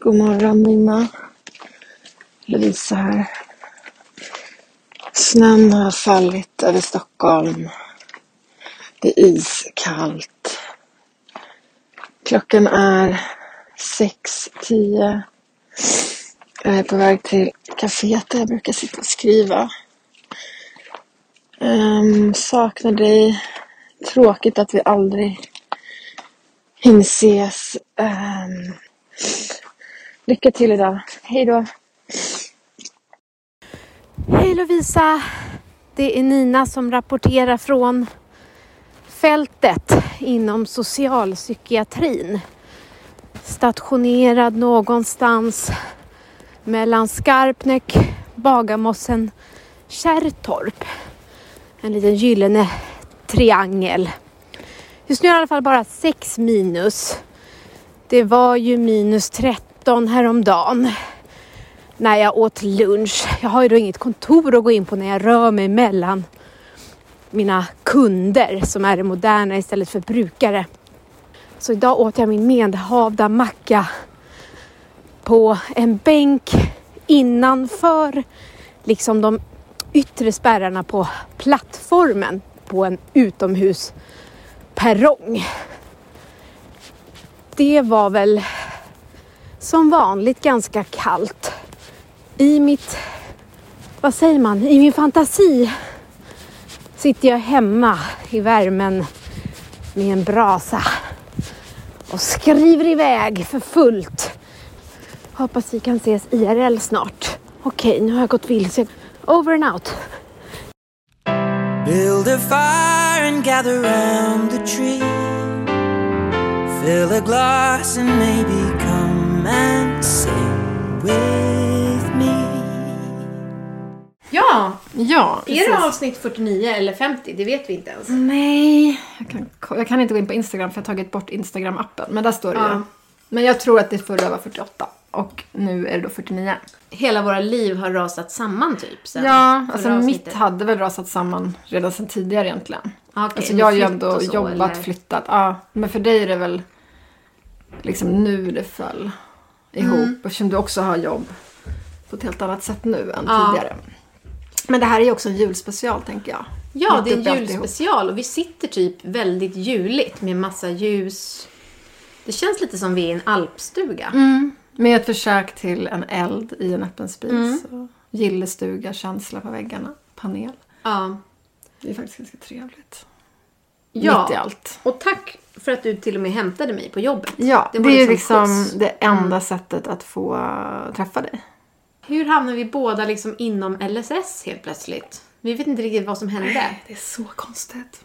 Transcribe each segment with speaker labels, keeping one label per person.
Speaker 1: God morgon Nina. Lovisa här. Snön har fallit över Stockholm. Det är iskallt. Klockan är 6.10. Jag är på väg till kaféet där jag brukar sitta och skriva. Um, saknar dig. Tråkigt att vi aldrig hinner ses. Um, lycka till idag. Hej då.
Speaker 2: Hej Lovisa! Det är Nina som rapporterar från fältet inom socialpsykiatrin. Stationerad någonstans mellan Skarpnäck, Bagarmossen, Kärrtorp. En liten gyllene triangel. Just nu är det i alla fall bara 6 minus. Det var ju minus 30. 13 häromdagen när jag åt lunch. Jag har ju då inget kontor att gå in på när jag rör mig mellan mina kunder som är det moderna istället för brukare. Så idag åt jag min medhavda macka på en bänk innanför liksom de yttre spärrarna på plattformen på en utomhusperrong. Det var väl som vanligt ganska kallt. I mitt, vad säger man, i min fantasi sitter jag hemma i värmen med en brasa och skriver iväg för fullt. Hoppas vi kan ses IRL snart. Okej, nu har jag gått vilse. Over and out.
Speaker 3: Build a fire and gather round the tree. Fill a glass and maybe come and sing with me.
Speaker 2: Ja,
Speaker 4: Ja,
Speaker 2: är det avsnitt 49 eller 50? Det vet vi inte ens.
Speaker 4: Nej, jag kan, jag kan inte gå in på Instagram för jag har tagit bort Instagram-appen. Men där står det
Speaker 2: Ja.
Speaker 4: ju. Men jag tror att det förra var 48 och nu är det då 49.
Speaker 2: Hela våra liv har rasat samman typ sen
Speaker 4: Ja, alltså
Speaker 2: avsnittet.
Speaker 4: mitt hade väl rasat samman redan sedan tidigare egentligen.
Speaker 2: Okej,
Speaker 4: alltså jag har ju ändå
Speaker 2: så,
Speaker 4: jobbat,
Speaker 2: eller?
Speaker 4: flyttat. Ja, men för dig är det väl liksom nu det föll ihop.
Speaker 2: Mm.
Speaker 4: Eftersom du också har jobb på ett helt annat sätt nu än
Speaker 2: Ja.
Speaker 4: tidigare. Men det här är ju också en julspecial tänker jag.
Speaker 2: Ja,
Speaker 4: Mitt
Speaker 2: det är en julspecial och vi sitter typ väldigt juligt med massa ljus. Det känns lite som vi är i en alpstuga.
Speaker 4: Mm. Med ett försök till en eld i en öppen spis.
Speaker 2: Mm.
Speaker 4: Och gillestuga, känsla på väggarna, panel.
Speaker 2: Ja.
Speaker 4: Det är faktiskt ganska trevligt.
Speaker 2: Ja.
Speaker 4: Mitt i allt.
Speaker 2: Och tack för att du till och med hämtade mig på jobbet.
Speaker 4: Ja, det,
Speaker 2: var
Speaker 4: är
Speaker 2: liksom
Speaker 4: liksom
Speaker 2: skjuts.
Speaker 4: det enda sättet att få träffa dig.
Speaker 2: Hur hamnar vi båda liksom inom LSS helt plötsligt? Vi vet inte riktigt vad som hände.
Speaker 4: Det är så konstigt.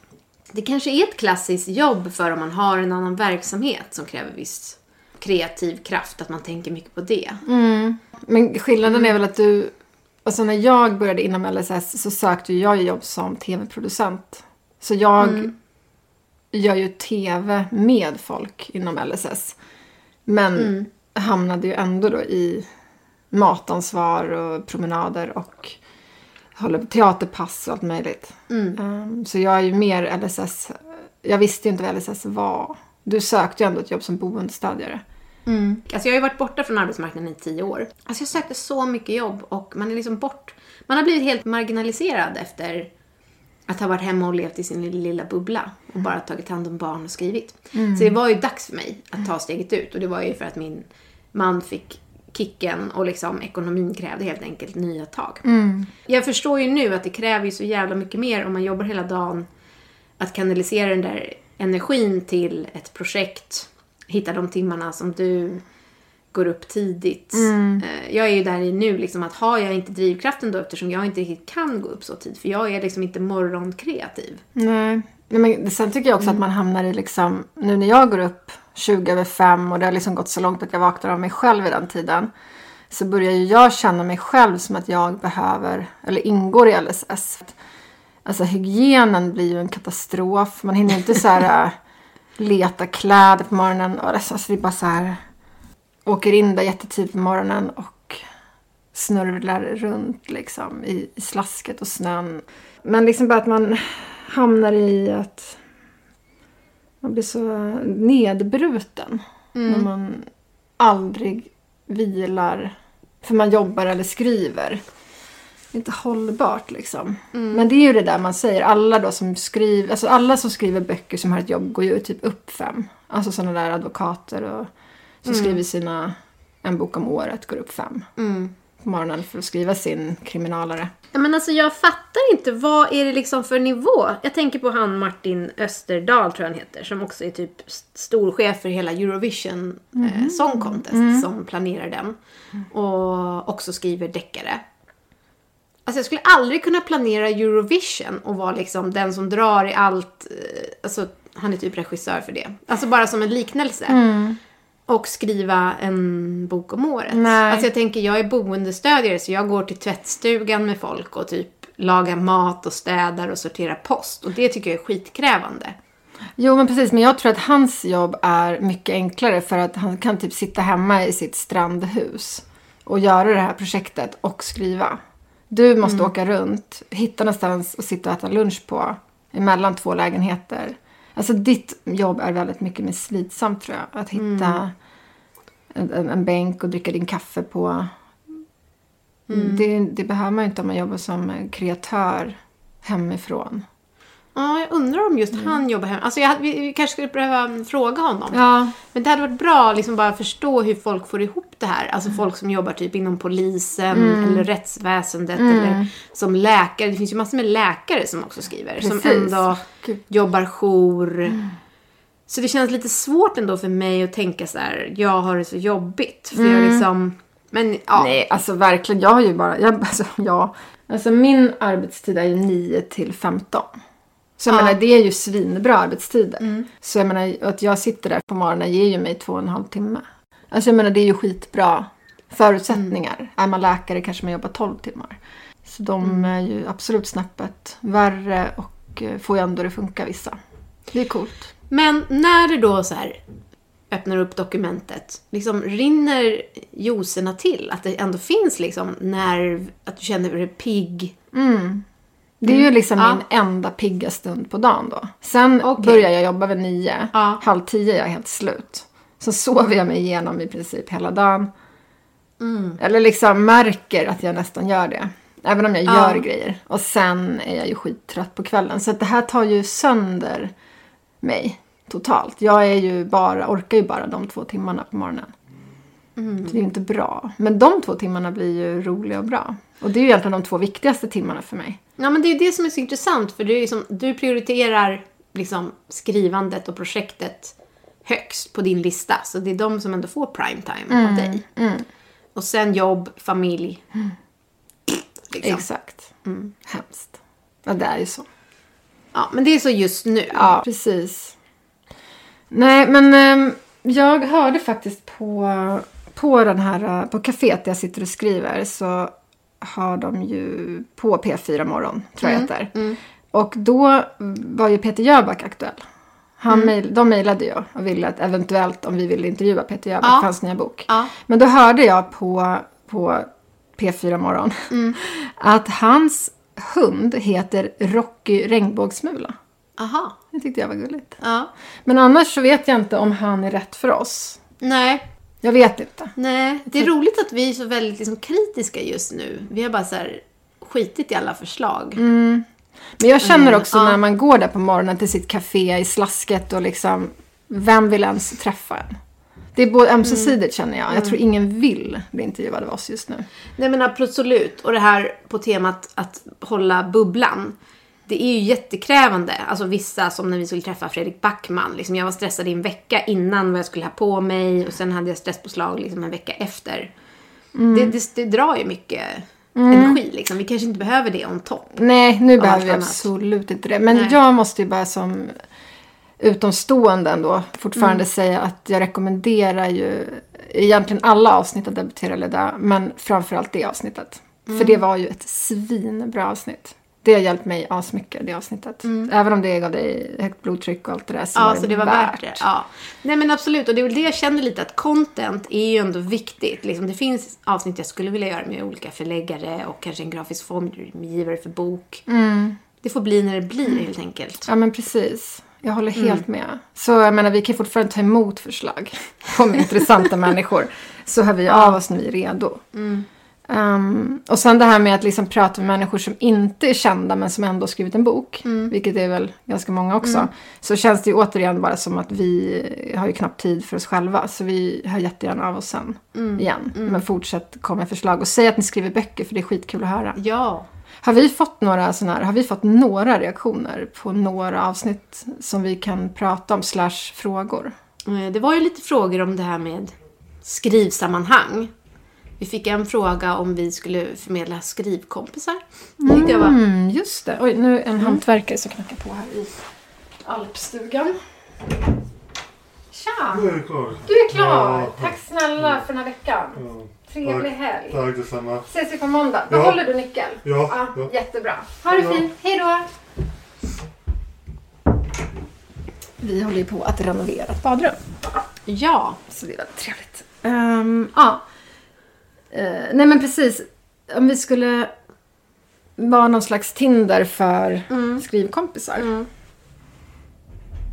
Speaker 2: Det kanske är ett klassiskt jobb för om man har en annan verksamhet som kräver viss kreativ kraft, att man tänker mycket på det.
Speaker 4: Men skillnaden är väl att du, alltså när jag började inom LSS så sökte jag jobb som tv-producent. Så jag gör ju tv med folk inom LSS. Men hamnade ju ändå då i matansvar och promenader och håller på teaterpass och allt möjligt. Um, så jag är ju mer LSS, jag visste ju inte vad LSS var. Du sökte ju ändå ett jobb som boendestödjare.
Speaker 2: Alltså jag har ju varit borta från arbetsmarknaden i tio år. Alltså jag sökte så mycket jobb och man är liksom bort... Man har blivit helt marginaliserad efter att ha varit hemma och levt i sin lilla, bubbla och bara tagit hand om barn och skrivit. Så det var ju dags för mig att ta steget ut och det var ju för att min man fick kicken och liksom ekonomin krävde helt enkelt nya tag. Jag förstår ju nu att det kräver ju så jävla mycket mer om man jobbar hela dagen att kanalisera den där energin till ett projekt, hitta de timmarna som du går upp tidigt. Eh, Jag är ju där i nu, liksom, att har jag inte drivkraften då eftersom jag inte riktigt kan gå upp så tidigt, för jag är liksom inte morgonkreativ.
Speaker 4: Nej. Men sen tycker jag också att man hamnar i liksom, nu när jag går upp 20 över 5 och det har liksom gått så långt att jag vaknar av mig själv i den tiden. Så börjar ju jag känna mig själv som att jag behöver, eller ingår i LSS. Alltså hygienen blir ju en katastrof. Man hinner inte så här äh, leta kläder på morgonen. Och alltså det är bara så här, åker in där jättetidigt på morgonen och snurvlar runt liksom i, i slasket och snön. Men liksom bara att man hamnar i att man blir så nedbruten. När man aldrig vilar för man jobbar eller skriver. Det är inte hållbart liksom. Men det är ju det där man säger. Alla då som skriver, alltså alla som skriver böcker som har ett jobb går ju typ upp fem. Alltså sådana där advokater och som skriver sina, en bok om året går upp fem. På morgonen för att skriva sin kriminalare.
Speaker 2: Ja, men alltså jag fattar inte, vad är det liksom för nivå? Jag tänker på han Martin Österdahl tror jag han heter, som också är typ st- storchef för hela Eurovision eh, Song Contest, som planerar den. Och också skriver deckare. Alltså jag skulle aldrig kunna planera Eurovision och vara liksom den som drar i allt. eh, Alltså han är typ regissör för det. Alltså bara som en liknelse. Och skriva en bok om året.
Speaker 4: Nej.
Speaker 2: Alltså jag tänker, jag är boendestödjare så jag går till tvättstugan med folk och typ lagar mat och städar och sorterar post. Och det tycker jag är skitkrävande.
Speaker 4: Jo men precis, men jag tror att hans jobb är mycket enklare för att han kan typ sitta hemma i sitt strandhus och göra det här projektet och skriva. Du måste åka runt, hitta någonstans och sitta och äta lunch på emellan två lägenheter. Alltså ditt jobb är väldigt mycket mer slitsamt tror jag. Att hitta en, en, en bänk och dricka din kaffe på. Det, det behöver man ju inte om man jobbar som kreatör hemifrån.
Speaker 2: Ja, jag undrar om just han jobbar hemma. Alltså jag, vi, kanske skulle behöva fråga honom.
Speaker 4: Ja,
Speaker 2: Men det hade varit bra liksom bara förstå hur folk får ihop det här. Alltså folk som jobbar typ inom polisen eller rättsväsendet eller som läkare. Det finns ju massor med läkare som också skriver. Som
Speaker 4: Precis.
Speaker 2: ändå
Speaker 4: Gud.
Speaker 2: jobbar jour. Så det känns lite svårt ändå för mig att tänka så här. jag har det så jobbigt. För jag liksom, men ja.
Speaker 4: Nej, alltså verkligen. Jag har ju bara... Jag, alltså, ja. alltså min arbetstid är ju 9 till 15. Så jag
Speaker 2: Ja.
Speaker 4: menar, det är ju svinbra arbetstider. Så jag menar, att jag sitter där på morgonen ger ju mig två och en halv timme. Alltså jag menar, det är ju skitbra förutsättningar. Är man läkare kanske man jobbar 12 timmar. Så de är ju absolut snäppet värre och eh, får ju ändå det funka vissa. Det är coolt.
Speaker 2: Men när du då så här öppnar upp dokumentet, liksom rinner juicerna till? Att det ändå finns liksom nerv, att du känner dig pigg?
Speaker 4: Det är ju liksom
Speaker 2: Ja.
Speaker 4: min enda pigga stund på dagen då. Sen
Speaker 2: Okej.
Speaker 4: börjar jag jobba vid nio.
Speaker 2: Ja.
Speaker 4: Halv tio är jag helt slut. Så sover jag mig igenom i princip hela dagen.
Speaker 2: Mm.
Speaker 4: Eller liksom märker att jag nästan gör det. Även om jag
Speaker 2: Ja.
Speaker 4: gör grejer. Och sen är jag ju skittrött på kvällen. Så det här tar ju sönder mig totalt. Jag är ju bara, orkar ju bara de två timmarna på morgonen.
Speaker 2: Mm.
Speaker 4: Det är ju inte bra. Men de två timmarna blir ju roliga och bra. Och det är ju egentligen de två viktigaste timmarna för mig.
Speaker 2: Ja, men det är ju det som är så intressant, för du, är liksom, du prioriterar liksom skrivandet och projektet högst på din lista. Så det är de som ändå får primetime av dig. Och sen jobb, familj. Liksom.
Speaker 4: Exakt. Hemskt. Ja, det är ju så.
Speaker 2: Ja, men det är så just nu.
Speaker 4: Ja, precis. Nej, men ehm, jag hörde faktiskt på, på den här, eh, på kaféet där jag sitter och skriver så har de ju på P4 Morgon, tror jag heter. Och då var ju Peter Jöback aktuell. Han mail, de mejlade ju och ville att eventuellt om vi ville intervjua Peter Jöback
Speaker 2: Ja.
Speaker 4: för hans nya bok.
Speaker 2: Ja.
Speaker 4: Men då hörde jag på, på P4 Morgon att hans hund heter Rocky Regnbågsmula.
Speaker 2: Aha.
Speaker 4: Det tyckte jag var gulligt.
Speaker 2: Ja.
Speaker 4: Men annars så vet jag inte om han är rätt för oss.
Speaker 2: Nej,
Speaker 4: Jag vet inte.
Speaker 2: nej. Det är roligt att vi är så väldigt liksom, kritiska just nu. Vi har bara så här skitit i alla förslag.
Speaker 4: Men jag känner också
Speaker 2: ja.
Speaker 4: när man går där på morgonen till sitt café i slasket och liksom, vem vill ens träffa en? Det är både ömsesidigt känner jag. Jag tror ingen vill bli intervjuad av oss just nu.
Speaker 2: Nej men absolut. Och det här på temat att hålla bubblan. Det är ju jättekrävande. Alltså vissa som när vi skulle träffa Fredrik Backman. Liksom jag var stressad i en vecka innan vad jag skulle ha på mig. Och sen hade jag stresspåslag liksom en vecka efter. Det, det, det drar ju mycket energi liksom. Vi kanske inte behöver det on top.
Speaker 4: Nej, nu behöver vi absolut inte det. Men
Speaker 2: Nej.
Speaker 4: jag måste ju bara som utomstående ändå fortfarande
Speaker 2: Mm.
Speaker 4: säga att jag rekommenderar ju egentligen alla avsnitt av Debutera eller dö, men framförallt det avsnittet.
Speaker 2: Mm.
Speaker 4: För det var ju ett svinbra avsnitt. Det har hjälpt mig asmycket, det avsnittet. Även om det gav dig högt blodtryck och allt det där så
Speaker 2: Mm. Ja,
Speaker 4: var
Speaker 2: så det var värt det. Ja. Nej men absolut, och det är väl det jag känner lite att content är ju ändå viktigt. Liksom, det finns avsnitt jag skulle vilja göra med olika förläggare och kanske en grafisk formgivare för bok. Det får bli när det blir helt enkelt.
Speaker 4: Ja men precis. Jag håller
Speaker 2: Mm.
Speaker 4: helt med. Så jag menar vi kan fortfarande ta emot förslag om intressanta människor. så hör vi av oss när vi är redo. Ehm, och sen det här med att liksom prata med människor som inte är kända men som ändå har skrivit en bok, vilket är väl ganska många också. Så känns det ju återigen bara som att vi har ju knappt tid för oss själva. Så vi hör jättegärna av oss sen igen. Men fortsätt komma med förslag och säg att ni skriver böcker för det är skitkul att höra.
Speaker 2: Ja.
Speaker 4: Har vi fått några såna här, har vi fått några reaktioner på några avsnitt som vi kan prata om slash frågor?
Speaker 2: Eh, Det var ju lite frågor om det här med skrivsammanhang. Vi fick en fråga om vi skulle förmedla skrivkompisar. Det tyckte jag var...
Speaker 4: Mm, just det. Oj, nu är en hantverkare som knackar på här i alpstugan. Tja!
Speaker 5: Nu är klar.
Speaker 4: Du är klar!
Speaker 5: Ja.
Speaker 4: Tack snälla för den här veckan.
Speaker 5: Ja.
Speaker 4: Trevlig
Speaker 5: Tack.
Speaker 4: helg.
Speaker 5: Tack detsamma.
Speaker 4: Ses vi på måndag.
Speaker 5: Ja.
Speaker 4: Behåller du nyckeln?
Speaker 5: Ja, ja.
Speaker 4: Jättebra. Ha det
Speaker 5: Ja.
Speaker 4: fint. Hej då! Vi håller ju på att renovera ett badrum.
Speaker 2: Ja.
Speaker 4: Så det är väldigt trevligt. Ehm, ja. Eh, nej men precis. Om vi skulle vara någon slags Tinder för skrivkompisar.
Speaker 2: Mm.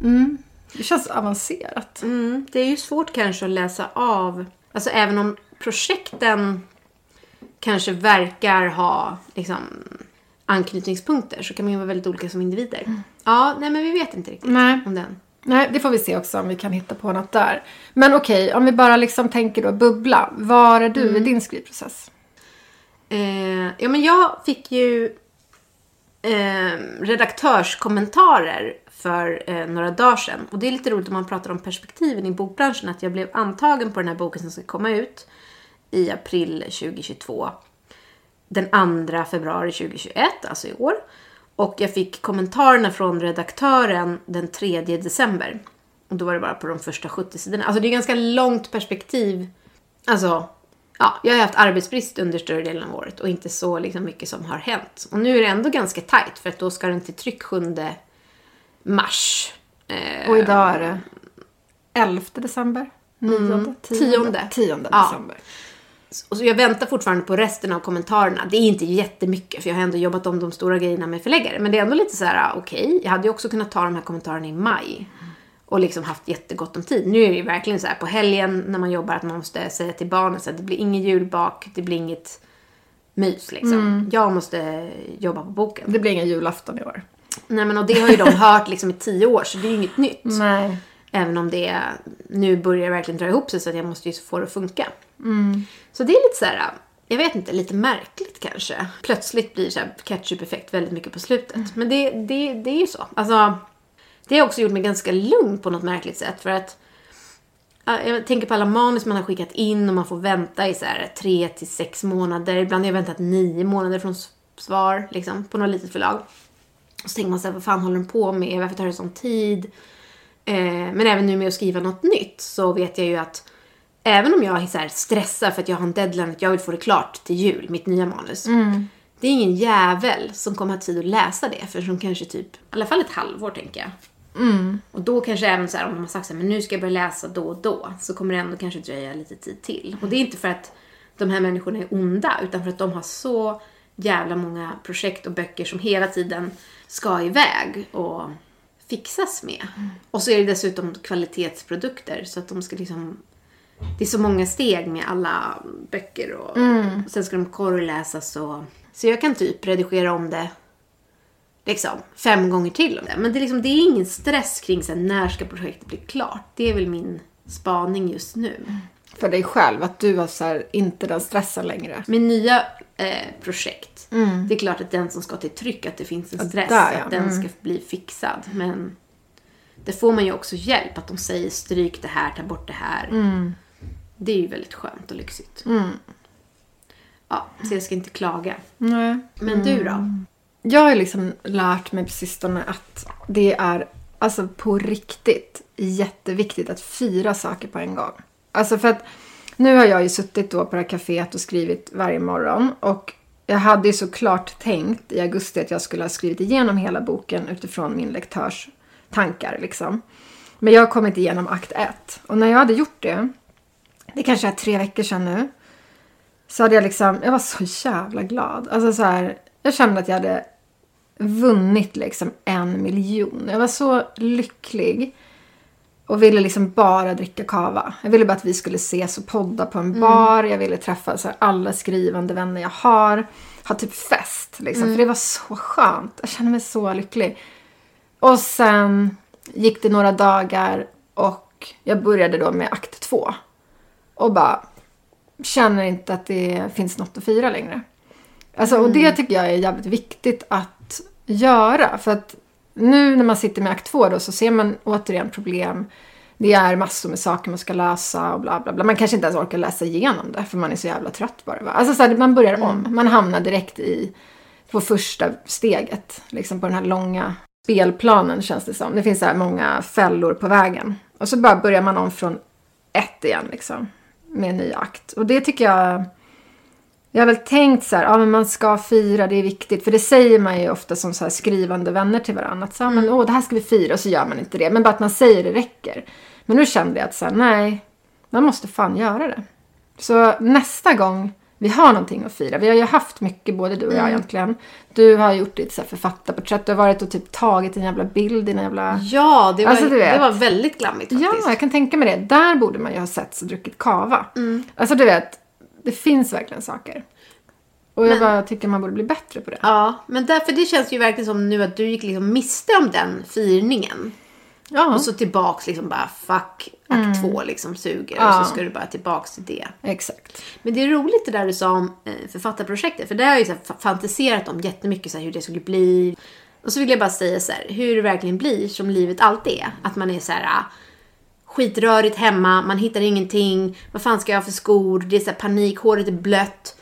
Speaker 4: Mm. Det känns avancerat.
Speaker 2: Mm, det är ju svårt kanske att läsa av. Alltså även om projekten kanske verkar ha liksom, anknytningspunkter så kan man ju vara väldigt olika som individer. Ja, nej men vi vet inte riktigt
Speaker 4: Nej.
Speaker 2: om den.
Speaker 4: Nej, det får vi se också om vi kan hitta på något där. Men okej, om vi bara liksom tänker då bubbla. Var är du i din skrivprocess?
Speaker 2: Eh, ja, men jag fick ju eh, redaktörskommentarer för eh, några dagar sedan. Och det är lite roligt om man pratar om perspektiven i bokbranschen. Att jag blev antagen på den här boken som ska komma ut i april 2022. Den 2 februari 2021, alltså i år. Och jag fick kommentarerna från redaktören den 3 december. Och då var det bara på de första 70 sidorna. Alltså det är ganska långt perspektiv. Alltså, ja, jag har haft arbetsbrist under större delen av året och inte så liksom mycket som har hänt. Och nu är det ändå ganska tajt för att då ska den till tryck 7 mars. Eh,
Speaker 4: Och idag är det 11 december? 9?
Speaker 2: tionde.
Speaker 4: 10
Speaker 2: Ja.
Speaker 4: december.
Speaker 2: Och så jag väntar fortfarande på resten av kommentarerna. Det är inte jättemycket för jag har ändå jobbat om de stora grejerna med förläggare. Men det är ändå lite så här, okej, jag hade ju också kunnat ta de här kommentarerna i maj. Och liksom haft jättegott om tid. Nu är det ju verkligen så här på helgen när man jobbar att man måste säga till barnen att det blir inget julbak, det blir inget mys liksom. Jag måste jobba på boken.
Speaker 4: Det blir ingen julafton i år.
Speaker 2: Nej men och det har ju de hört liksom i tio år så det är ju inget nytt.
Speaker 4: Nej.
Speaker 2: Även om det är, nu börjar det verkligen dra ihop sig så att jag måste ju få det att funka. Så det är lite så här, jag vet inte, lite märkligt kanske. Plötsligt blir så här ketchup-effekt väldigt mycket på slutet. Men det, det, det är ju så. Alltså, det har också gjort mig ganska lugn på något märkligt sätt för att ja, jag tänker på alla manus man har skickat in och man får vänta i så här tre till sex månader. Ibland har jag väntat nio månader från svar liksom, på något litet förlag. Och så tänker man så här, vad fan håller den på med? Varför tar det sån tid? Eh, men även nu med att skriva något nytt så vet jag ju att även om jag så stressar för att jag har en deadline att jag vill få det klart till jul, mitt nya manus. Det är ingen jävel som kommer ha tid att läsa det för som kanske typ, i alla fall ett halvår tänker jag. Och då kanske även så här, om de har sagt så här, men nu ska jag börja läsa då och då, så kommer det ändå kanske dröja lite tid till. Och det är inte för att de här människorna är onda, utan för att de har så jävla många projekt och böcker som hela tiden ska iväg och fixas med. Och så är det dessutom kvalitetsprodukter, så att de ska liksom det är så många steg med alla böcker och sen ska de korrläsas och... Så jag kan typ redigera om det liksom fem gånger till om det. Men det är, liksom, det är ingen stress kring så här, när ska projektet bli klart. Det är väl min spaning just nu.
Speaker 4: För dig själv, att du har så här, inte den stressen längre.
Speaker 2: Med nya eh, projekt, det är klart att den som ska till tryck, att det finns en stress,
Speaker 4: där, ja.
Speaker 2: att den ska bli fixad. Men det får man ju också hjälp, att de säger stryk det här, ta bort det här. Det är ju väldigt skönt och lyxigt. Ja, så jag ska inte klaga.
Speaker 4: Nej.
Speaker 2: Men du då?
Speaker 4: Jag har liksom lärt mig på sistone att det är alltså på riktigt jätteviktigt att fira saker på en gång. Alltså för att nu har jag ju suttit då på det här kaféet och skrivit varje morgon och jag hade ju såklart tänkt i augusti att jag skulle ha skrivit igenom hela boken utifrån min lektörs tankar liksom. Men jag har kommit igenom akt 1 och när jag hade gjort det, det kanske är tre veckor sedan nu, så hade jag liksom, jag var så jävla glad. Alltså så här, jag kände att jag hade vunnit liksom en miljon. Jag var så lycklig. Och ville liksom bara dricka kava. Jag ville bara att vi skulle ses och podda på en bar. Jag ville träffa så alla skrivande vänner jag har. Ha typ fest liksom. För det var så skönt. Jag kände mig så lycklig. Och sen gick det några dagar och jag började då med akt två. Och bara känner inte att det finns något att fira längre. Alltså, Och det tycker jag är jävligt viktigt att göra. För att nu när man sitter med akt två då så ser man återigen problem. Det är massor med saker man ska lösa och bla bla bla. Man kanske inte ens orkar läsa igenom det för man är så jävla trött bara. Va? Alltså så här, man börjar om. Man hamnar direkt i på första steget. Liksom på den här långa spelplanen känns det som. Det finns så här många fällor på vägen. Och så bara börjar man om från ett igen liksom. Med en ny akt. Och det tycker jag... Jag har väl tänkt så här, ja men man ska fira, det är viktigt. För det säger man ju ofta som så här skrivande vänner till varandra. Att så, här, men åh det här ska vi fira och så gör man inte det. Men bara att man säger det räcker. Men nu kände jag att så här, nej, man måste fan göra det. Så nästa gång vi har någonting att fira. Vi har ju haft mycket, både du och jag egentligen. Du har gjort ditt så här författarporträtt. Du har varit och typ tagit en jävla bild i en jävla...
Speaker 2: Ja, det var,
Speaker 4: Alltså,
Speaker 2: det var väldigt glammigt
Speaker 4: Ja,
Speaker 2: faktiskt.
Speaker 4: jag kan tänka mig det. Där borde man ju ha setts och druckit kava. Alltså du vet, det finns verkligen saker. Och jag
Speaker 2: Men-
Speaker 4: bara tycker man borde bli bättre på det.
Speaker 2: Ja, men därför det känns ju verkligen som nu att du gick liksom miste om den firningen.
Speaker 4: Ja,
Speaker 2: Och så tillbaks liksom bara fuck akt två liksom suger
Speaker 4: Mm. Ja.
Speaker 2: och så ska du bara tillbaks till det.
Speaker 4: exakt.
Speaker 2: Men det är roligt det där du sa om eh, författarprojektet. För det har jag ju så fantiserat om jättemycket så här, hur det skulle bli. Och så vill jag bara säga så här, hur det verkligen blir som livet alltid är. Att man är så här ah, skitrörigt hemma, man hittar ingenting. Vad fan ska jag ha för skor? Det är så här panik, håret är blött.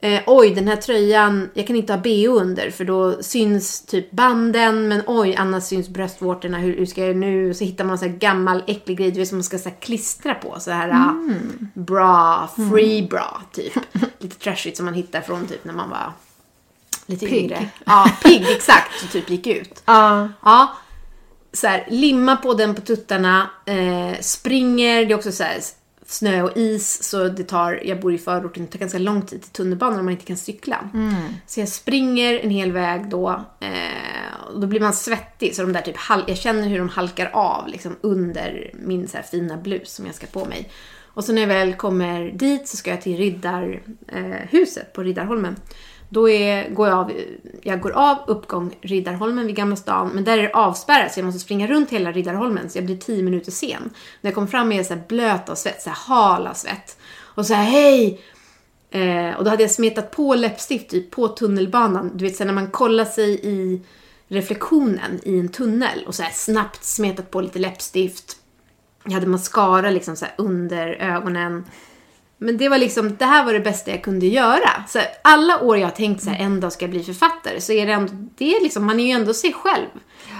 Speaker 2: Eh, oj, den här tröjan, jag kan inte ha bh under för då syns typ banden. Men oj, annars syns bröstvårtorna. Hur, hur ska jag nu? Så hittar man sån här gammal äcklig grej du vet, som man ska så klistra på. Så här ah, bra, free bra typ. Lite trashigt som man hittar från typ när man var lite
Speaker 4: Pigg.
Speaker 2: yngre. Ja, pigg exakt. Så typ gick ut.
Speaker 4: Ja,
Speaker 2: Ja. Så här, limma på den på tuttarna. Eh, springer, det är också så här, snö och is. Så det tar, jag bor i förorten, det tar ganska lång tid till tunnelbanan om man inte kan cykla. Så jag springer en hel väg då. Eh, och då blir man svettig. Så de där typ, jag känner hur de halkar av liksom under min så här fina blus som jag ska på mig. Och så när jag väl kommer dit så ska jag till riddarhuset eh, på Riddarholmen. Då är, går jag, av, jag går av uppgång Riddarholmen vid Gamla stan, men där är det avspärrat så jag måste springa runt hela Riddarholmen så jag blir tio minuter sen. När jag kommer fram är jag så här blöt av svett, så här hal av svett. Och så här hej! Eh, och då hade jag smetat på läppstift typ på tunnelbanan. Du vet så när man kollar sig i reflektionen i en tunnel och så här snabbt smetat på lite läppstift. Jag hade mascara liksom så här under ögonen. Men det var liksom, det här var det bästa jag kunde göra. Så alla år jag har tänkt så här, en dag ska jag bli författare, så är det ändå, det är liksom, man är ju ändå sig själv.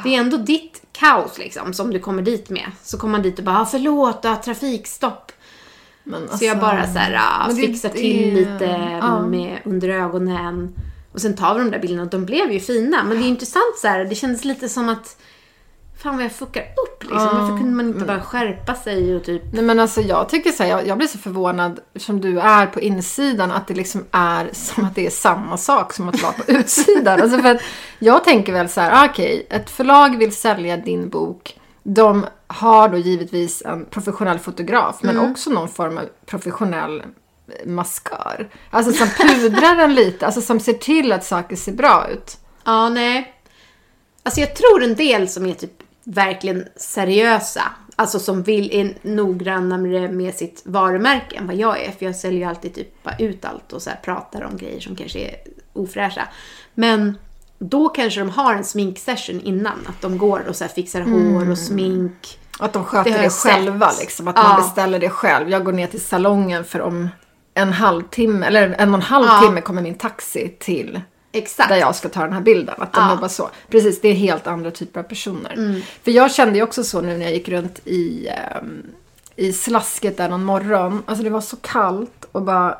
Speaker 2: Det är ändå ditt kaos liksom, som du kommer dit med. Så kommer man dit och bara, ah, förlåt, har trafikstopp.
Speaker 4: men
Speaker 2: Så jag bara så här, ah, fixar
Speaker 4: det-
Speaker 2: till lite
Speaker 4: ja.
Speaker 2: med under ögonen. Och sen tar vi de där bilderna och de blev ju fina. Men det är intressant så här, det kändes lite som att Fan vad jag fuckar upp liksom.
Speaker 4: Ja,
Speaker 2: Varför kunde man inte bara skärpa sig och typ
Speaker 4: Nej men alltså jag tycker så här, jag, jag blir så förvånad som du är på insidan att det liksom är som att det är samma sak som att vara på utsidan. alltså för att jag tänker väl så här, ah, okej, ett förlag vill sälja din bok. De har då givetvis en professionell fotograf men också någon form av professionell maskör. Alltså som pudrar den lite, alltså som ser till att saker ser bra ut.
Speaker 2: Ja, nej. Alltså jag tror en del som är typ verkligen seriösa, alltså som vill är noggrannare med sitt varumärke än vad jag är. För jag säljer ju alltid typ bara ut allt och så pratar om grejer som kanske är ofräscha. Men då kanske de har en sminksession innan. Att de går och så fixar hår och smink.
Speaker 4: Att de sköter
Speaker 2: Det
Speaker 4: det, själva
Speaker 2: sett.
Speaker 4: liksom. Att
Speaker 2: Ja.
Speaker 4: man beställer det själv. Jag går ner till salongen för om en halvtimme, eller en och en halv
Speaker 2: Ja.
Speaker 4: timme kommer min taxi till
Speaker 2: Exakt.
Speaker 4: där jag ska ta den här bilden. Att de
Speaker 2: Ja.
Speaker 4: jobbar så. Precis, det är helt andra typer av personer. För jag kände ju också så nu när jag gick runt i, ehm, i slasket där någon morgon. Alltså det var så kallt och bara...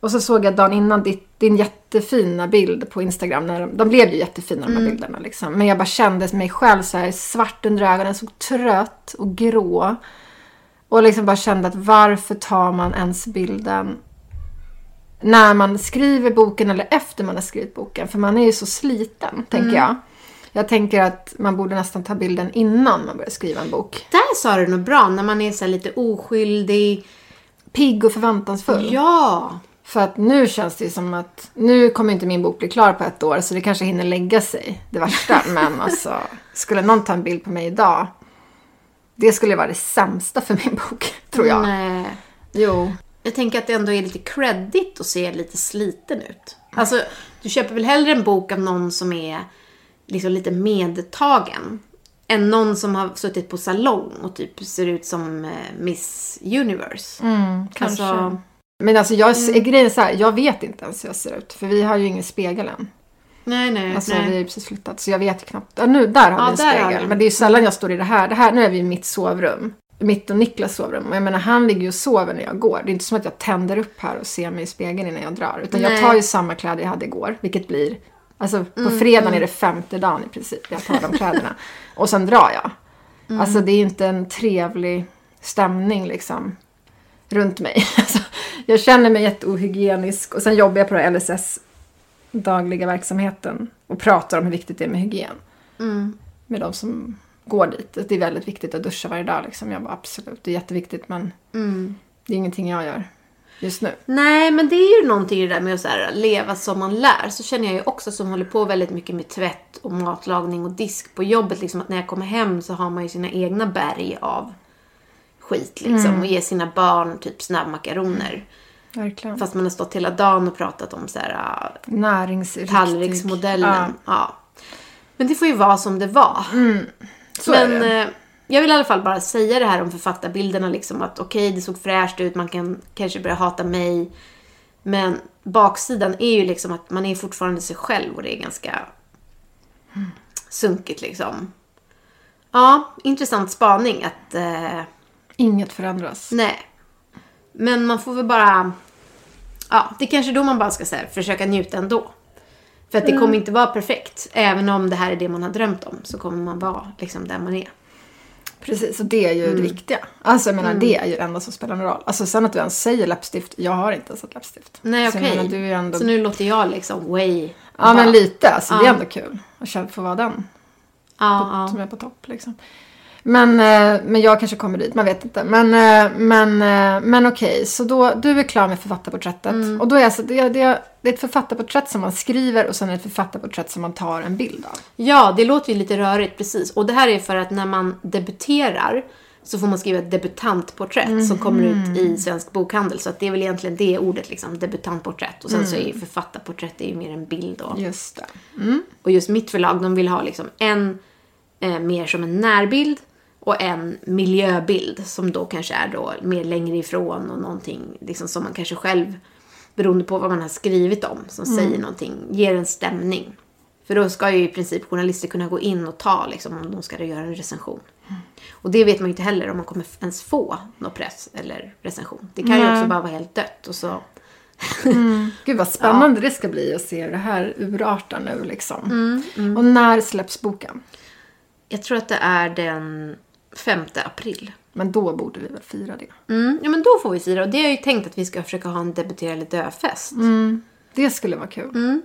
Speaker 4: Och så såg jag dagen innan ditt, din jättefina bild på Instagram. När de, de blev ju jättefina de här bilderna liksom. Men jag bara kände mig själv så här svart under ögonen, så trött och grå. Och liksom bara kände att varför tar man ens bilden när man skriver boken eller efter man har skrivit boken. För man är ju så sliten, tänker jag. Jag tänker att man borde nästan ta bilden innan man börjar skriva en bok.
Speaker 2: Där sa du något bra, när man är så lite oskyldig.
Speaker 4: Pigg och förväntansfull.
Speaker 2: Ja!
Speaker 4: För att nu känns det ju som att nu kommer inte min bok bli klar på ett år så det kanske hinner lägga sig, det värsta. Men alltså, skulle någon ta en bild på mig idag, det skulle vara det sämsta för min bok, tror jag.
Speaker 2: Nej.
Speaker 4: Jo.
Speaker 2: Jag tänker att det ändå är lite credit att se lite sliten ut. Alltså, du köper väl hellre en bok av någon som är liksom lite medtagen. Än någon som har suttit på salong och typ ser ut som eh, Miss Universe.
Speaker 4: Mm, kanske.
Speaker 2: Alltså,
Speaker 4: Men alltså jag, mm. grejen är så här, jag vet inte ens hur jag ser ut. För vi har ju ingen spegel än.
Speaker 2: nej, nej,
Speaker 4: Alltså
Speaker 2: nej.
Speaker 4: vi har ju precis flyttat så jag vet knappt. Ja, nu, där har
Speaker 2: Ja,
Speaker 4: vi en spegel. Men det är ju sällan jag står i det här. Det här nu är vi i mitt sovrum. Mitt och Niklas sovrum. Jag menar han ligger ju och sover när jag går. Det är inte som att jag tänder upp här och ser mig i spegeln innan jag drar. Utan jag
Speaker 2: Nej.
Speaker 4: tar ju samma kläder jag hade igår. Vilket blir, alltså på
Speaker 2: Mm,
Speaker 4: fredagen är det femte dagen i princip. Jag tar de kläderna. och sen drar jag.
Speaker 2: Mm.
Speaker 4: Alltså det är inte en trevlig stämning liksom. Runt mig. Alltså, jag känner mig jätteohygienisk. Och sen jobbar jag på här LSS dagliga verksamheten och pratar om hur viktigt det är med hygien.
Speaker 2: Mm.
Speaker 4: Med de som går dit. Det är väldigt viktigt att duscha varje dag. Liksom. Jag bara absolut, det är jätteviktigt men
Speaker 2: Mm.
Speaker 4: det är ingenting jag gör just nu.
Speaker 2: Nej, men det är ju någonting i det där med att så här, leva som man lär. Så känner jag ju också som håller på väldigt mycket med tvätt och matlagning och disk på jobbet. Liksom att när jag kommer hem så har man ju sina egna berg av skit liksom. Och ger sina barn typ snabbmakaroner.
Speaker 4: Verkligen.
Speaker 2: Fast man har stått hela dagen och pratat om så här, ah,
Speaker 4: Näringsriktig.
Speaker 2: tallriksmodellen.
Speaker 4: Ja,
Speaker 2: Ja. Men det får ju vara som det var.
Speaker 4: Så
Speaker 2: Men eh, jag vill i alla fall bara säga det här om författarbilderna. Liksom, att okej, det såg fräscht ut, man kan kanske börja hata mig. Men baksidan är ju liksom att man är fortfarande sig själv och det är ganska sunkigt liksom. Ja, intressant spaning att... Eh,
Speaker 4: Inget förändras.
Speaker 2: nej. Men man får väl bara... Ja, det är kanske då man bara ska här, försöka njuta ändå. För att det kommer inte vara perfekt. Även om det här är det man har drömt om så kommer man vara liksom där man är.
Speaker 4: Precis, och det är ju
Speaker 2: Mm.
Speaker 4: det viktiga. Alltså jag menar, det är ju det enda som spelar någon roll. Alltså sen att du ens säger läppstift, jag har inte ens ett läppstift.
Speaker 2: Nej,
Speaker 4: Så
Speaker 2: okej.
Speaker 4: menar, du är ju ändå...
Speaker 2: Så nu låter jag liksom way...
Speaker 4: Ja, men lite. Alltså det är
Speaker 2: Ja.
Speaker 4: ändå kul att få vara den
Speaker 2: Ja,
Speaker 4: som
Speaker 2: ja.
Speaker 4: är på topp liksom. Men, eh, men jag kanske kommer dit, man vet inte. Men, eh, men, eh, men okej, så då, du är klar med författarporträttet.
Speaker 2: Mm.
Speaker 4: Och då är alltså, det, det, det är ett författarporträtt som man skriver och sen är det ett författarporträtt som man tar en bild av.
Speaker 2: ja, det låter ju lite rörigt precis. Och det här är för att när man debuterar så får man skriva ett debutantporträtt som kommer ut i Svensk Bokhandel. Så att det är väl egentligen det ordet, liksom, debutantporträtt. Och sen så är ju författarporträtt är ju mer en bild då.
Speaker 4: Just det.
Speaker 2: Och just mitt förlag, de vill ha liksom en eh, mer som en närbild och en miljöbild som då kanske är då mer längre ifrån och någonting liksom som man kanske själv, beroende på vad man har skrivit om, som säger någonting, ger en stämning. För då ska ju i princip journalister kunna gå in och ta liksom om de ska göra en recension. Och det vet man ju inte heller om man kommer ens få någon press eller recension. Det kan ju
Speaker 4: Nej.
Speaker 2: också bara vara helt dött och så
Speaker 4: Gud vad spännande det ska bli att se hur det här urartar nu liksom.
Speaker 2: Mm,
Speaker 4: Och när släpps boken?
Speaker 2: Jag tror att det är den 5 april.
Speaker 4: Men då borde vi väl fira det.
Speaker 2: Mm, ja men då får vi fira och det har jag ju tänkt att vi ska försöka ha en debutera eller dö-fest.
Speaker 4: Det skulle vara kul.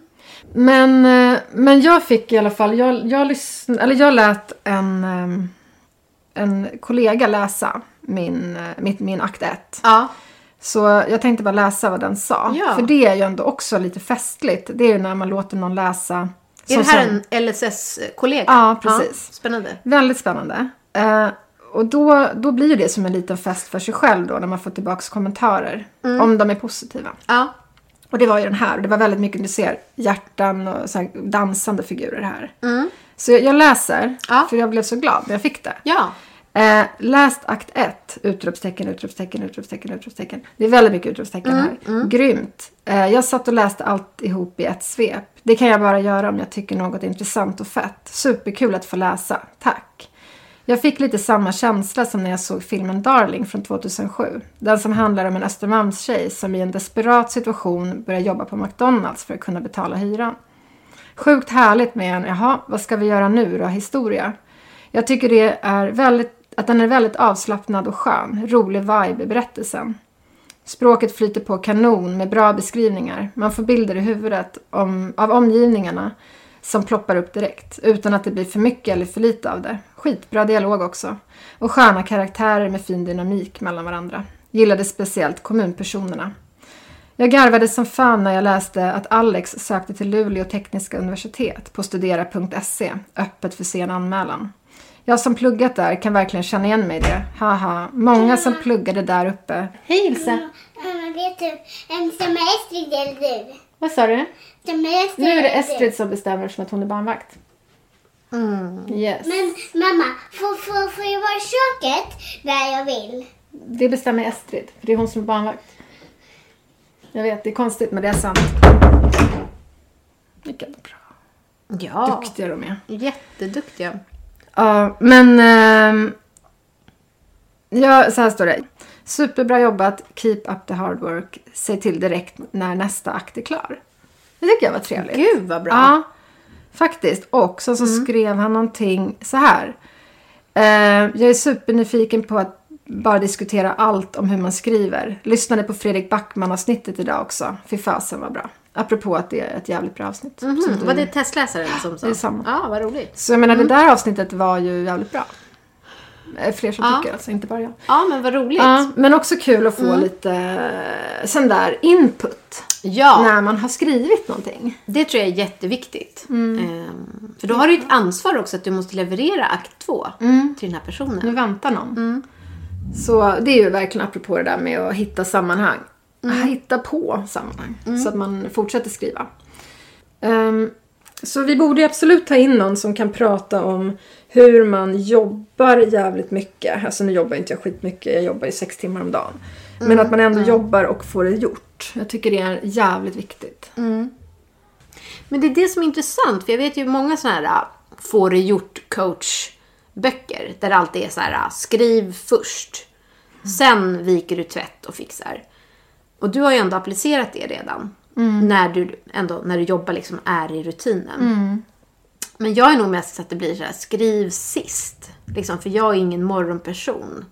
Speaker 4: Men, eh, men jag fick i alla fall, jag, jag, lyssn, eller jag lät en, ehm, en kollega läsa min, eh, mitt, min akt 1.
Speaker 2: Ja.
Speaker 4: Så jag tänkte bara läsa vad den sa.
Speaker 2: Ja.
Speaker 4: För det är ju ändå också lite festligt. Det är ju när man låter någon läsa.
Speaker 2: Är det här
Speaker 4: sen-
Speaker 2: en LSS-kollega?
Speaker 4: Ja, precis.
Speaker 2: spännande.
Speaker 4: Väldigt spännande. Eh, och då, då blir ju det som en liten fest för sig själv då när man får tillbaka kommentarer.
Speaker 2: Mm.
Speaker 4: Om de är positiva.
Speaker 2: Ja.
Speaker 4: Och det var ju den här. Och det var väldigt mycket, du ser, hjärtan och så dansande figurer här. Så jag, jag läser,
Speaker 2: Mm. Ja.
Speaker 4: för jag blev så glad när jag fick det.
Speaker 2: Ja.
Speaker 4: Eh, läst akt 1, utropstecken, utropstecken, utropstecken, utropstecken. Det är väldigt mycket utropstecken
Speaker 2: Mm,
Speaker 4: här. Grymt. Eh, jag satt och läste allt ihop i ett svep. Det kan jag bara göra om jag tycker något är intressant och fett. Superkul att få läsa. Tack. Jag fick lite samma känsla som när jag såg filmen Darling från 2007. Den som handlar om en Östermalmstjej som i en desperat situation börjar jobba på McDonalds för att kunna betala hyran. Sjukt härligt med en, jaha, vad ska vi göra nu då, historia. Jag tycker det är väldigt, att den är väldigt avslappnad och skön. Rolig vibe i berättelsen. Språket flyter på kanon med bra beskrivningar. Man får bilder i huvudet om, av omgivningarna som ploppar upp direkt utan att det blir för mycket eller för lite av det. Skitbra dialog också. Och sköna karaktärer med fin dynamik mellan varandra. Gillade speciellt kommunpersonerna. Jag garvade som fan när jag läste att Alex sökte till Luleå tekniska universitet på studera.se, öppet för sen anmälan. Jag som pluggat där kan verkligen känna igen mig i det. Haha, många som pluggade där uppe.
Speaker 2: Hej Ilse!
Speaker 5: Mamma, vet du vem som är Estrid eller du?
Speaker 2: Vad sa du?
Speaker 5: Estrid
Speaker 4: Nu är det? Estrid som bestämmer som att hon är barnvakt. Yes.
Speaker 5: Men mamma, får, får, får jag vara i köket där jag vill?
Speaker 4: Det bestämmer Estrid, för det är hon som är barnvakt. Jag vet, det är konstigt men det är sant. Vilka bra.
Speaker 2: Ja,
Speaker 4: Duktiga de är.
Speaker 2: jätteduktiga.
Speaker 4: Ja, men... ehm, ja, så här står det. Superbra jobbat, keep up the hard work. Säg till direkt när nästa akt är klar. Det tycker jag var trevligt.
Speaker 2: Gud vad bra.
Speaker 4: Ja, faktiskt. Och så, så skrev han någonting så här. Eh, jag är supernyfiken på att bara diskutera allt om hur man skriver. Lyssnade på Fredrik Backman-avsnittet idag också. Fy fasen vad bra. Apropå att det är ett jävligt bra avsnitt. Som
Speaker 2: Mhm,
Speaker 4: du-
Speaker 2: Var det testläsaren som sa?
Speaker 4: det är samma.
Speaker 2: Ja, vad roligt.
Speaker 4: Så jag menar det där avsnittet var ju jävligt bra. Eh, Fler som
Speaker 2: Ja.
Speaker 4: tycker alltså, inte bara jag.
Speaker 2: Ja, men vad roligt.
Speaker 4: Ja, men också kul att få lite eh, sån där input
Speaker 2: Ja,
Speaker 4: när man har skrivit någonting.
Speaker 2: det tror jag är jätteviktigt. Ehm, för då har du ett ansvar också att du måste leverera akt två till den här personen.
Speaker 4: Nu väntar någon. Så det är ju verkligen apropå det där med att hitta sammanhang. Hitta på sammanhang så att man fortsätter skriva. Ehm, så vi borde ju absolut ta in någon som kan prata om hur man jobbar jävligt mycket. Alltså nu jobbar inte jag skitmycket, jag jobbar ju sex timmar om dagen. Men att man ändå jobbar och får det gjort. Jag tycker det är jävligt viktigt.
Speaker 2: Men det är det som är intressant, för jag vet ju många sådana här äh, få det gjort coach-böcker. Där det alltid är så här, äh, skriv först. Sen viker du tvätt och fixar. Och du har ju ändå applicerat det redan. När du ändå, när du jobbar liksom är i rutinen. Men jag är nog mest så att det blir så här, skriv sist. Liksom, för jag är ingen morgonperson.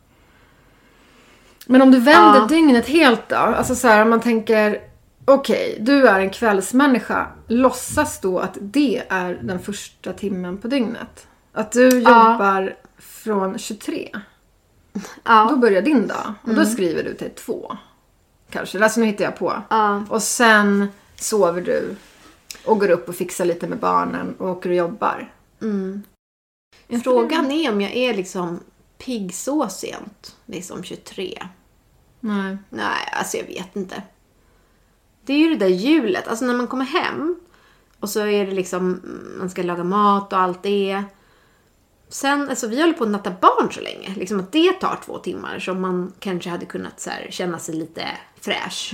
Speaker 4: Men om du vänder
Speaker 2: Ja.
Speaker 4: dygnet helt då? Alltså så här om man tänker Okej, du är en kvällsmänniska. Låtsas då att det är den första timmen på dygnet? Att du jobbar från 23? Då
Speaker 2: Ja.
Speaker 4: börjar din dag. Och då skriver du till två. Kanske. Alltså nu hittar jag på.
Speaker 2: Ja.
Speaker 4: Och sen sover du. Och går upp och fixar lite med barnen och åker och jobbar.
Speaker 2: Frågan är om jag är liksom pigg så sent. Liksom 23.
Speaker 4: Nej.
Speaker 2: Nej, alltså jag vet inte. Det är ju det där hjulet. Alltså när man kommer hem och så är det liksom, mm, man ska laga mat och allt det. Sen, alltså vi håller på att natta barn så länge. Liksom att det tar två timmar. Så man kanske hade kunnat så här, känna sig lite fräsch.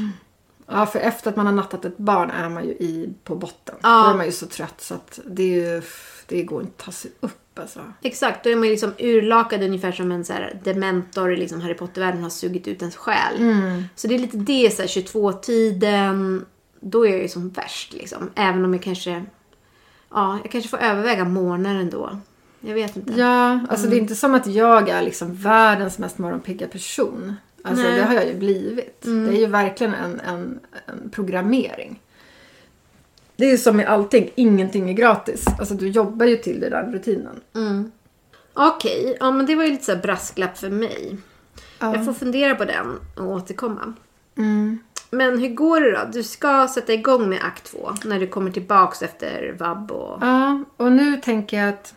Speaker 4: Ja, för efter att man har nattat ett barn är man ju i på botten.
Speaker 2: Ja.
Speaker 4: Då är man ju så trött så att det, ju, det går inte att ta sig upp alltså.
Speaker 2: Exakt, då är man ju liksom urlakad ungefär som en så här dementor i liksom Harry Potter-världen har sugit ut ens själ. Så det är lite det, så här 22-tiden, då är jag ju som värst liksom. Även om jag kanske, ja, jag kanske får överväga morgnar ändå. Jag vet inte.
Speaker 4: Ja, alltså det är inte som att jag är liksom världens mest morgonpigga person. Alltså
Speaker 2: Nej.
Speaker 4: det har jag ju blivit. Det är ju verkligen en, en, en programmering. Det är ju som med allting, ingenting är gratis. Alltså du jobbar ju till den där rutinen.
Speaker 2: Okej, ja men det var ju lite så här brasklapp för mig.
Speaker 4: Ja.
Speaker 2: Jag får fundera på den och återkomma. Men hur går det då? Du ska sätta igång med akt två när du kommer tillbaks efter vab och...
Speaker 4: Ja, och nu tänker jag att,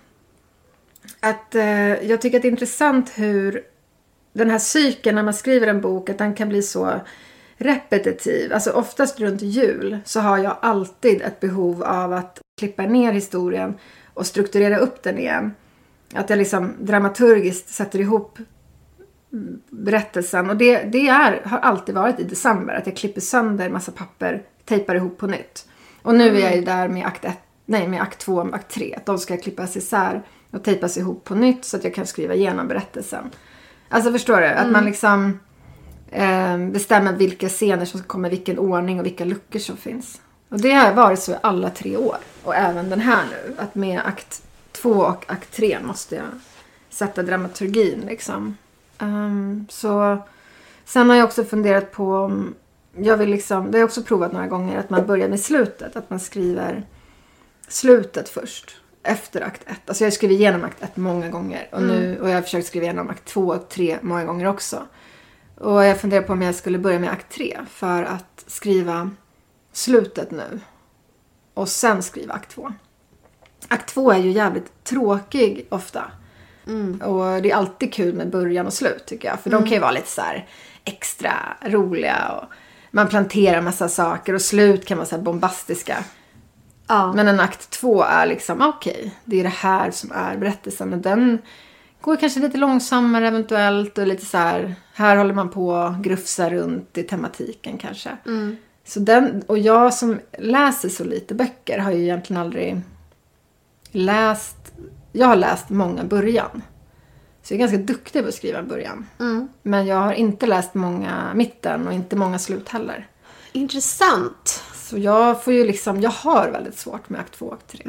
Speaker 4: att eh, jag tycker att det är intressant hur den här cykeln när man skriver en bok, att den kan bli så repetitiv. Alltså oftast runt jul så har jag alltid ett behov av att klippa ner historien och strukturera upp den igen. Att jag liksom dramaturgiskt sätter ihop berättelsen. Och det, det är, har alltid varit i december. Att jag klipper sönder massa papper, tejpar ihop på nytt. Och nu är jag ju där med akt, ett, nej, med akt två och akt tre. Att de ska klippas isär och tejpas ihop på nytt så att jag kan skriva igenom berättelsen. Alltså förstår du? Att man liksom eh, bestämmer vilka scener som ska komma i vilken ordning och vilka luckor som finns. Och det har varit så i alla tre år. Och även den här nu. Att med akt två och akt tre måste jag sätta dramaturgin liksom. Ehm, så sen har jag också funderat på om jag vill liksom, det har jag också provat några gånger, att man börjar med slutet. Att man skriver slutet först. Efter akt ett. Alltså jag har skrivit igenom akt ett många gånger. Och, nu, och jag har försökt skriva igenom akt två och tre många gånger också. Och jag funderar på om jag skulle börja med akt tre. För att skriva slutet nu. Och sen skriva akt två. Akt två är ju jävligt tråkig ofta. Och det är alltid kul med början och slut tycker jag. För de kan ju vara lite så extra roliga. Och man planterar massa saker och slut kan vara så bombastiska.
Speaker 2: Ja.
Speaker 4: Men en akt två är liksom, okej, det är det här som är berättelsen. Och den går kanske lite långsammare eventuellt och lite så här, här håller man på och grufsar runt i tematiken kanske. Så den, och jag som läser så lite böcker har ju egentligen aldrig läst, jag har läst många början. Så jag är ganska duktig på att skriva början. Men jag har inte läst många mitten och inte många slut heller.
Speaker 2: Intressant.
Speaker 4: Så jag får ju liksom, jag har väldigt svårt med akt två och akt tre.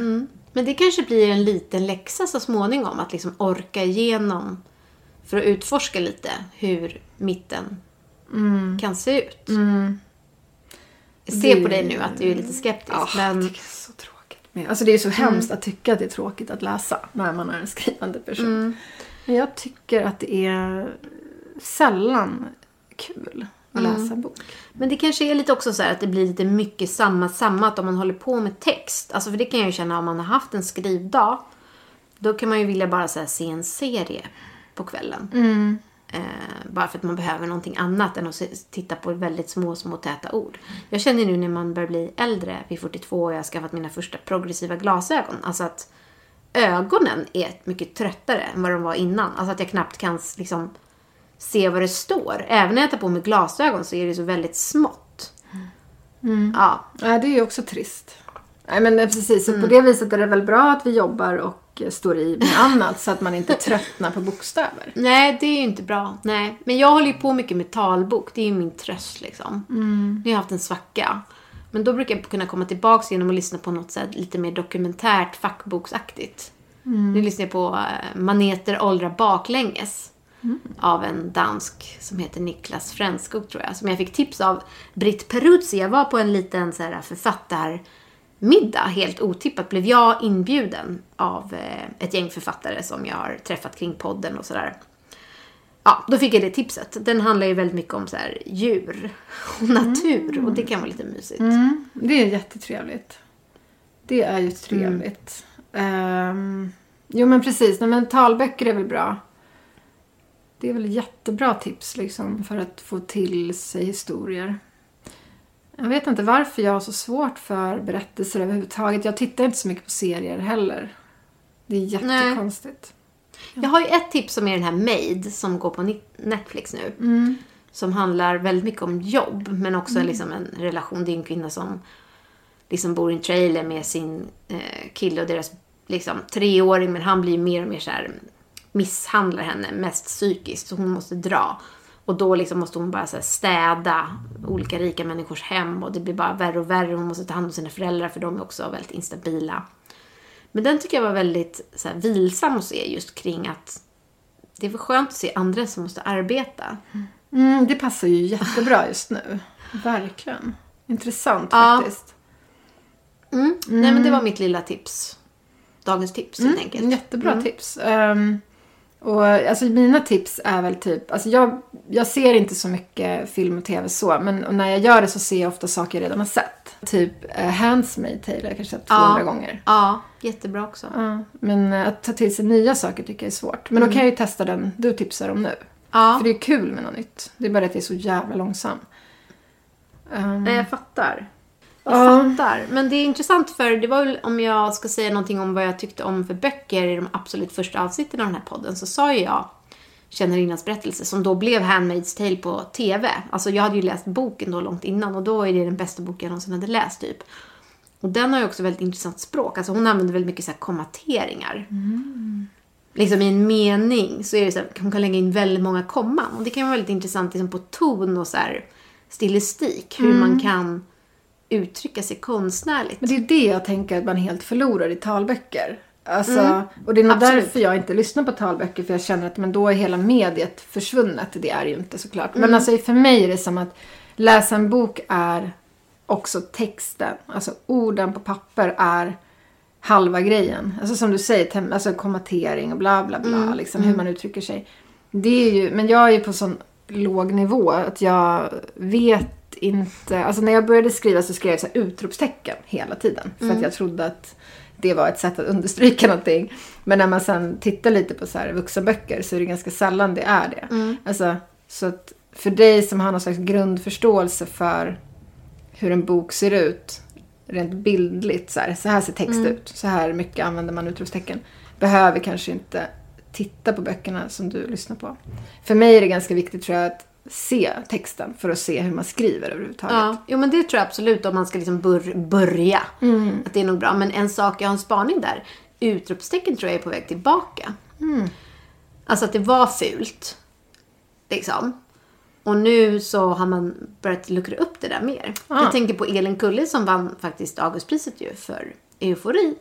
Speaker 2: Men det kanske blir en liten läxa så småningom att liksom orka igenom för att utforska lite hur mitten kan se ut. Jag ser
Speaker 4: Det-
Speaker 2: på dig nu att du är lite skeptisk.
Speaker 4: Ja,
Speaker 2: men
Speaker 4: jag tycker det är så tråkigt. med- Alltså det är så hemskt att tycka att det är tråkigt att läsa när man är en skrivande person. Men jag tycker att det är sällan kul att läsa en bok.
Speaker 2: Men det kanske är lite också så här att det blir lite mycket samma sammat om man håller på med text. Alltså för det kan jag ju känna om man har haft en skrivdag. Då kan man ju vilja bara så se en serie på kvällen. Eh, bara för att man behöver någonting annat än att titta på väldigt små, små täta ord. Jag känner nu när man börjar bli äldre, vid 42 och jag har skaffat mina första progressiva glasögon. Alltså att ögonen är mycket tröttare än vad de var innan. Alltså att jag knappt kan liksom se vad det står. Även när jag tar på mig glasögon så är det så väldigt smått. Ja,
Speaker 4: Nej, det är ju också trist. Nej, men precis. Så på det viset är det väl bra att vi jobbar och eh, står i med annat så att man inte tröttnar på bokstäver.
Speaker 2: nej det är ju inte bra. Nej. Men jag håller ju på mycket med talbok. Det är ju min tröst liksom. Nu har jag haft en svacka. Men då brukar jag kunna komma tillbaka genom att lyssna på något så här, lite mer dokumentärt, fackboksaktigt. Nu lyssnar jag på eh, Maneter åldrar baklänges. Av en dansk som heter Niklas Fränskog tror jag. Som jag fick tips av Britt Peruzzi. Jag var på en liten så här, författarmiddag. Helt otippat blev jag inbjuden av eh, ett gäng författare som jag har träffat kring podden och sådär. Ja, då fick jag det tipset. Den handlar ju väldigt mycket om så här, djur och natur. Och det kan vara lite mysigt.
Speaker 4: Det är jättetrevligt. Det är ju trevligt. Ehm, jo men precis, Nej, men talböcker är väl bra. Det är väl jättebra tips liksom för att få till sig historier. Jag vet inte varför jag har så svårt för berättelser överhuvudtaget. Jag tittar inte så mycket på serier heller. Det är jättekonstigt.
Speaker 2: Jag har ju ett tips som är den här Made som går på Netflix nu. Som handlar väldigt mycket om jobb men också liksom en relation. Det är en kvinna som liksom bor i en trailer med sin eh, kille och deras liksom, treåring men han blir mer och mer så här misshandlar henne mest psykiskt så hon måste dra. Och då liksom måste hon bara så städa olika rika människors hem och det blir bara värre och värre. Hon måste ta hand om sina föräldrar för de är också väldigt instabila. Men den tycker jag var väldigt så här, vilsam att se just kring att det är skönt att se andra som måste arbeta.
Speaker 4: Mm, det passar ju jättebra just nu. Verkligen. Intressant
Speaker 2: Ja.
Speaker 4: faktiskt.
Speaker 2: Mm. Nej men det var mitt lilla tips. Dagens tips helt enkelt.
Speaker 4: Mm, Jättebra tips. Ehm, och alltså mina tips är väl typ, alltså jag, jag ser inte så mycket film och tv så, men när jag gör det så ser jag ofta saker jag redan har sett. Typ uh, Handsmaid Tale har jag kanske sett 200 gånger.
Speaker 2: Ja, jättebra också.
Speaker 4: Ja, men eh, att ta till sig nya saker tycker jag är svårt. Men då kan jag ju testa den du tipsar om nu.
Speaker 2: Ja.
Speaker 4: För det är kul med något nytt. Det är bara att det är så jävla långsam. Ehm,
Speaker 2: Nej, jag fattar. Jag
Speaker 4: Ja.
Speaker 2: fattar. Men det är intressant för det var väl om jag ska säga någonting om vad jag tyckte om för böcker i de absolut första avsnitten av den här podden så sa ju jag Kännarinans berättelse som då blev Handmaid's Tale på TV. Alltså jag hade ju läst boken då långt innan och då är det den bästa boken jag någonsin hade läst typ. Och den har ju också väldigt intressant språk. Alltså hon använder väldigt mycket så här kommateringar. Liksom i en mening så är det så här, hon kan lägga in väldigt många komman. Och det kan vara väldigt intressant liksom på ton och så här stilistik. Hur man kan uttrycka sig konstnärligt.
Speaker 4: Men det är det jag tänker att man helt förlorar i talböcker. Alltså, Och det är nog
Speaker 2: Absolut.
Speaker 4: därför jag inte lyssnar på talböcker. För jag känner att men då är hela mediet försvunnet. Det är ju inte såklart. Men alltså för mig är det som att läsa en bok är också texten. Alltså orden på papper är halva grejen. Alltså som du säger, alltså kommatering och bla bla bla. liksom, Hur man uttrycker sig. Det är ju, men jag är ju på sån låg nivå att jag vet inte. Alltså när jag började skriva så skrev jag så här utropstecken hela tiden. För att jag trodde att det var ett sätt att understryka någonting. Men när man sen tittar lite på så här vuxenböcker så är det ganska sällan det är det. Alltså, så att för dig som har någon slags grundförståelse för hur en bok ser ut rent bildligt. Så här, så här ser text ut. Så här mycket använder man utropstecken. Behöver kanske inte titta på böckerna som du lyssnar på. För mig är det ganska viktigt tror jag att se texten för att se hur man skriver överhuvudtaget.
Speaker 2: Ja, jo men det tror jag absolut om man ska liksom bör, börja. Att det är nog bra. Men en sak, jag har en spaning där. Utropstecken tror jag är på väg tillbaka. Alltså att det var fult. Liksom. Och nu så har man börjat luckra upp det där mer. Jag tänker på Elin Kulle som vann faktiskt Augustpriset ju för Eufori.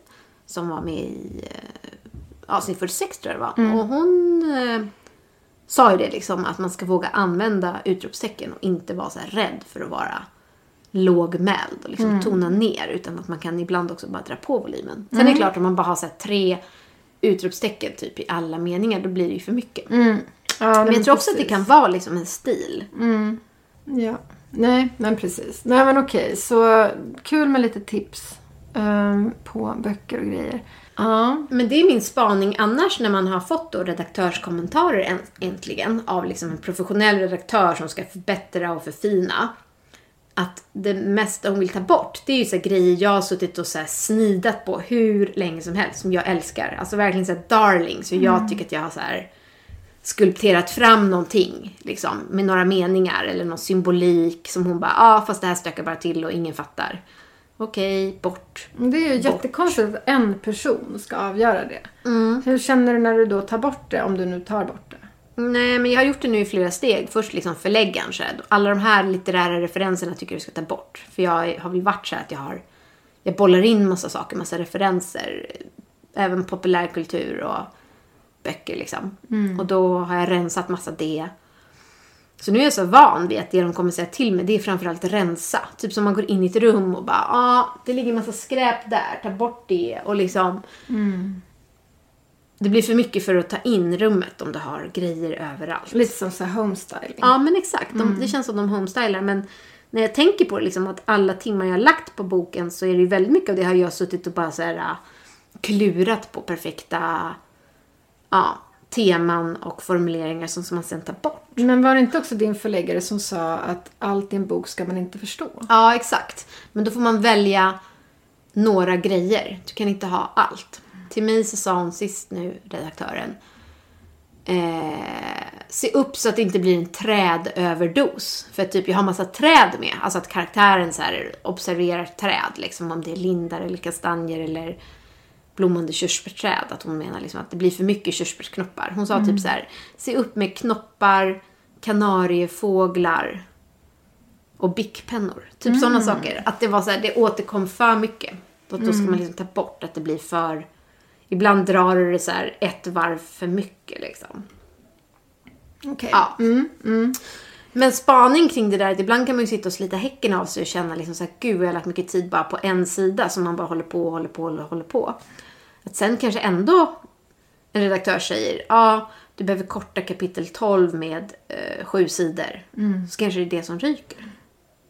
Speaker 2: Som var med i eh, avsnitt 46 tror jag det var. Och hon eh, sa ju det liksom att man ska våga använda utropstecken och inte vara så rädd för att vara lågmäld och liksom tona ner utan att man kan ibland också bara dra på volymen. Sen är det klart om man bara har så tre utropstecken typ i alla meningar då blir det ju för mycket.
Speaker 4: Ja,
Speaker 2: Men jag tror också att det kan vara liksom en stil.
Speaker 4: Ja, nej, men precis. Nej men okej, så kul med lite tips ehm, på böcker och grejer. Ja,
Speaker 2: Men det är min spaning annars när man har fått då redaktörskommentarer änt- äntligen av liksom en professionell redaktör som ska förbättra och förfina. Att det mesta hon vill ta bort, det är ju så grejer jag har suttit och så snidat på hur länge som helst, som jag älskar. Alltså verkligen så här darlings, hur jag tycker att jag har så skulpterat fram någonting, liksom, med några meningar eller någon symbolik som hon bara, ja ah, fast det här stökar bara till och ingen fattar. Okej, bort.
Speaker 4: det är ju jättekonstigt att en person ska avgöra det.
Speaker 2: Mm.
Speaker 4: Hur känner du när du då tar bort det, om du nu tar bort det?
Speaker 2: Nej, men jag har gjort det nu i flera steg. Först liksom förläggaren. Så här, alla de här litterära referenserna tycker jag du ska ta bort. För jag har väl varit så att jag har... Jag bollar in massa saker, massa referenser. Även populärkultur och böcker liksom. Och då har jag rensat massa det. Så nu är jag så van vid att det de kommer säga till mig det är framförallt rensa. Typ som man går in i ett rum och bara ah, det ligger massa skräp där, ta bort det och liksom. Det blir för mycket för att ta in rummet om du har grejer överallt.
Speaker 4: Lite som så här homestyling.
Speaker 2: Ja, men exakt. De, Det känns som de homestylar. Men när jag tänker på det, liksom, att alla timmar jag har lagt på boken så är det ju väldigt mycket av det har jag suttit och bara så här, äh, klurat på perfekta ja, teman och formuleringar som, som man sen tar bort.
Speaker 4: Men var det inte också din förläggare som sa att allt i en bok ska man inte förstå?
Speaker 2: Ja, exakt. Men då får man välja några grejer. Du kan inte ha allt. Till mig så sa hon sist nu, redaktören, eh, se upp så att det inte blir en trädöverdos. För typ jag har massa träd med. Alltså att karaktären så här observerar träd. Liksom om det är lindar eller kastanjer eller blommande körsbärsträd. Att hon menar liksom att det blir för mycket körsbärsknoppar. Hon sa typ så här, se upp med knoppar, kanariefåglar och bickpennor. Typ sådana saker. Att det var så här, det återkom för mycket. Då, då ska man liksom ta bort att det blir för... Ibland drar det så här ett varv för mycket liksom.
Speaker 4: Okej.
Speaker 2: Ja. Men spaning kring det där, att ibland kan man ju sitta och slita häcken av sig och känna liksom så här, gud jag har lagt mycket tid bara på en sida som man bara håller på och håller på och håller på. Att sen kanske ändå en redaktör säger, ja, du behöver korta kapitel 12 med eh, sju sidor. Så kanske det är det som ryker.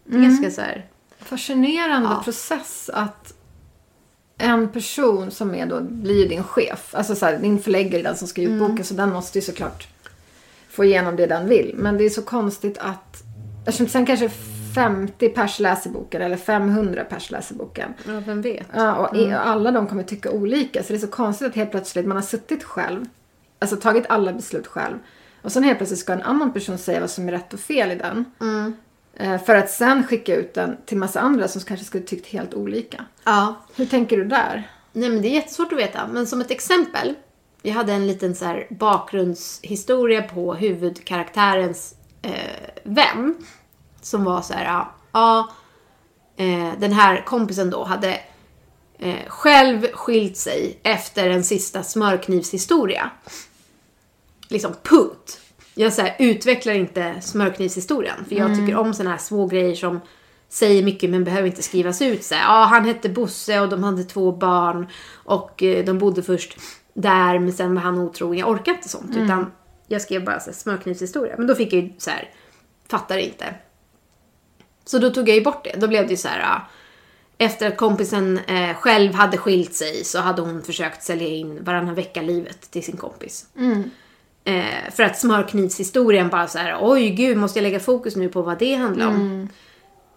Speaker 2: Det är ganska så här,
Speaker 4: Fascinerande
Speaker 2: Ja.
Speaker 4: process att en person som är då, blir din chef, alltså så här, din förläggare, den som ge ut boken, så den måste ju såklart få igenom det den vill. Men det är så konstigt att, eftersom sen kanske 50 pers läser boken eller 500 pers läser boken.
Speaker 2: ja, vem vet.
Speaker 4: Ja, och i- alla de kommer tycka olika. Så det är så konstigt att helt plötsligt man har suttit själv, alltså tagit alla beslut själv. Och sen helt plötsligt ska en annan person säga vad som är rätt och fel i den. Eh, För att sen skicka ut den till massa andra som kanske skulle tyckt helt olika.
Speaker 2: Ja.
Speaker 4: Hur tänker du där?
Speaker 2: Nej men det är jättesvårt att veta. Men som ett exempel. Jag hade en liten så bakgrundshistoria på huvudkaraktärens eh, vän. Som var så här, ja, ja eh, den här kompisen då hade eh, själv skilt sig efter en sista smörknivshistoria. Liksom punkt. Jag så här, utvecklar inte smörknivshistorien. För jag tycker om såna här små grejer som säger mycket men behöver inte skrivas ut. Så här, ja, han hette Bosse och de hade två barn och eh, de bodde först där men sen var han otrogen. Jag orkar inte sånt utan jag skrev bara så här, smörknivshistoria. Men då fick jag ju så här, fattar inte. Så då tog jag ju bort det. Då blev det så här, efter att kompisen eh, själv hade skilt sig så hade hon försökt sälja in varannan vecka-livet till sin kompis. Eh, för att smörknivshistorien bara så här, oj gud, måste jag lägga fokus nu på vad det handlar om?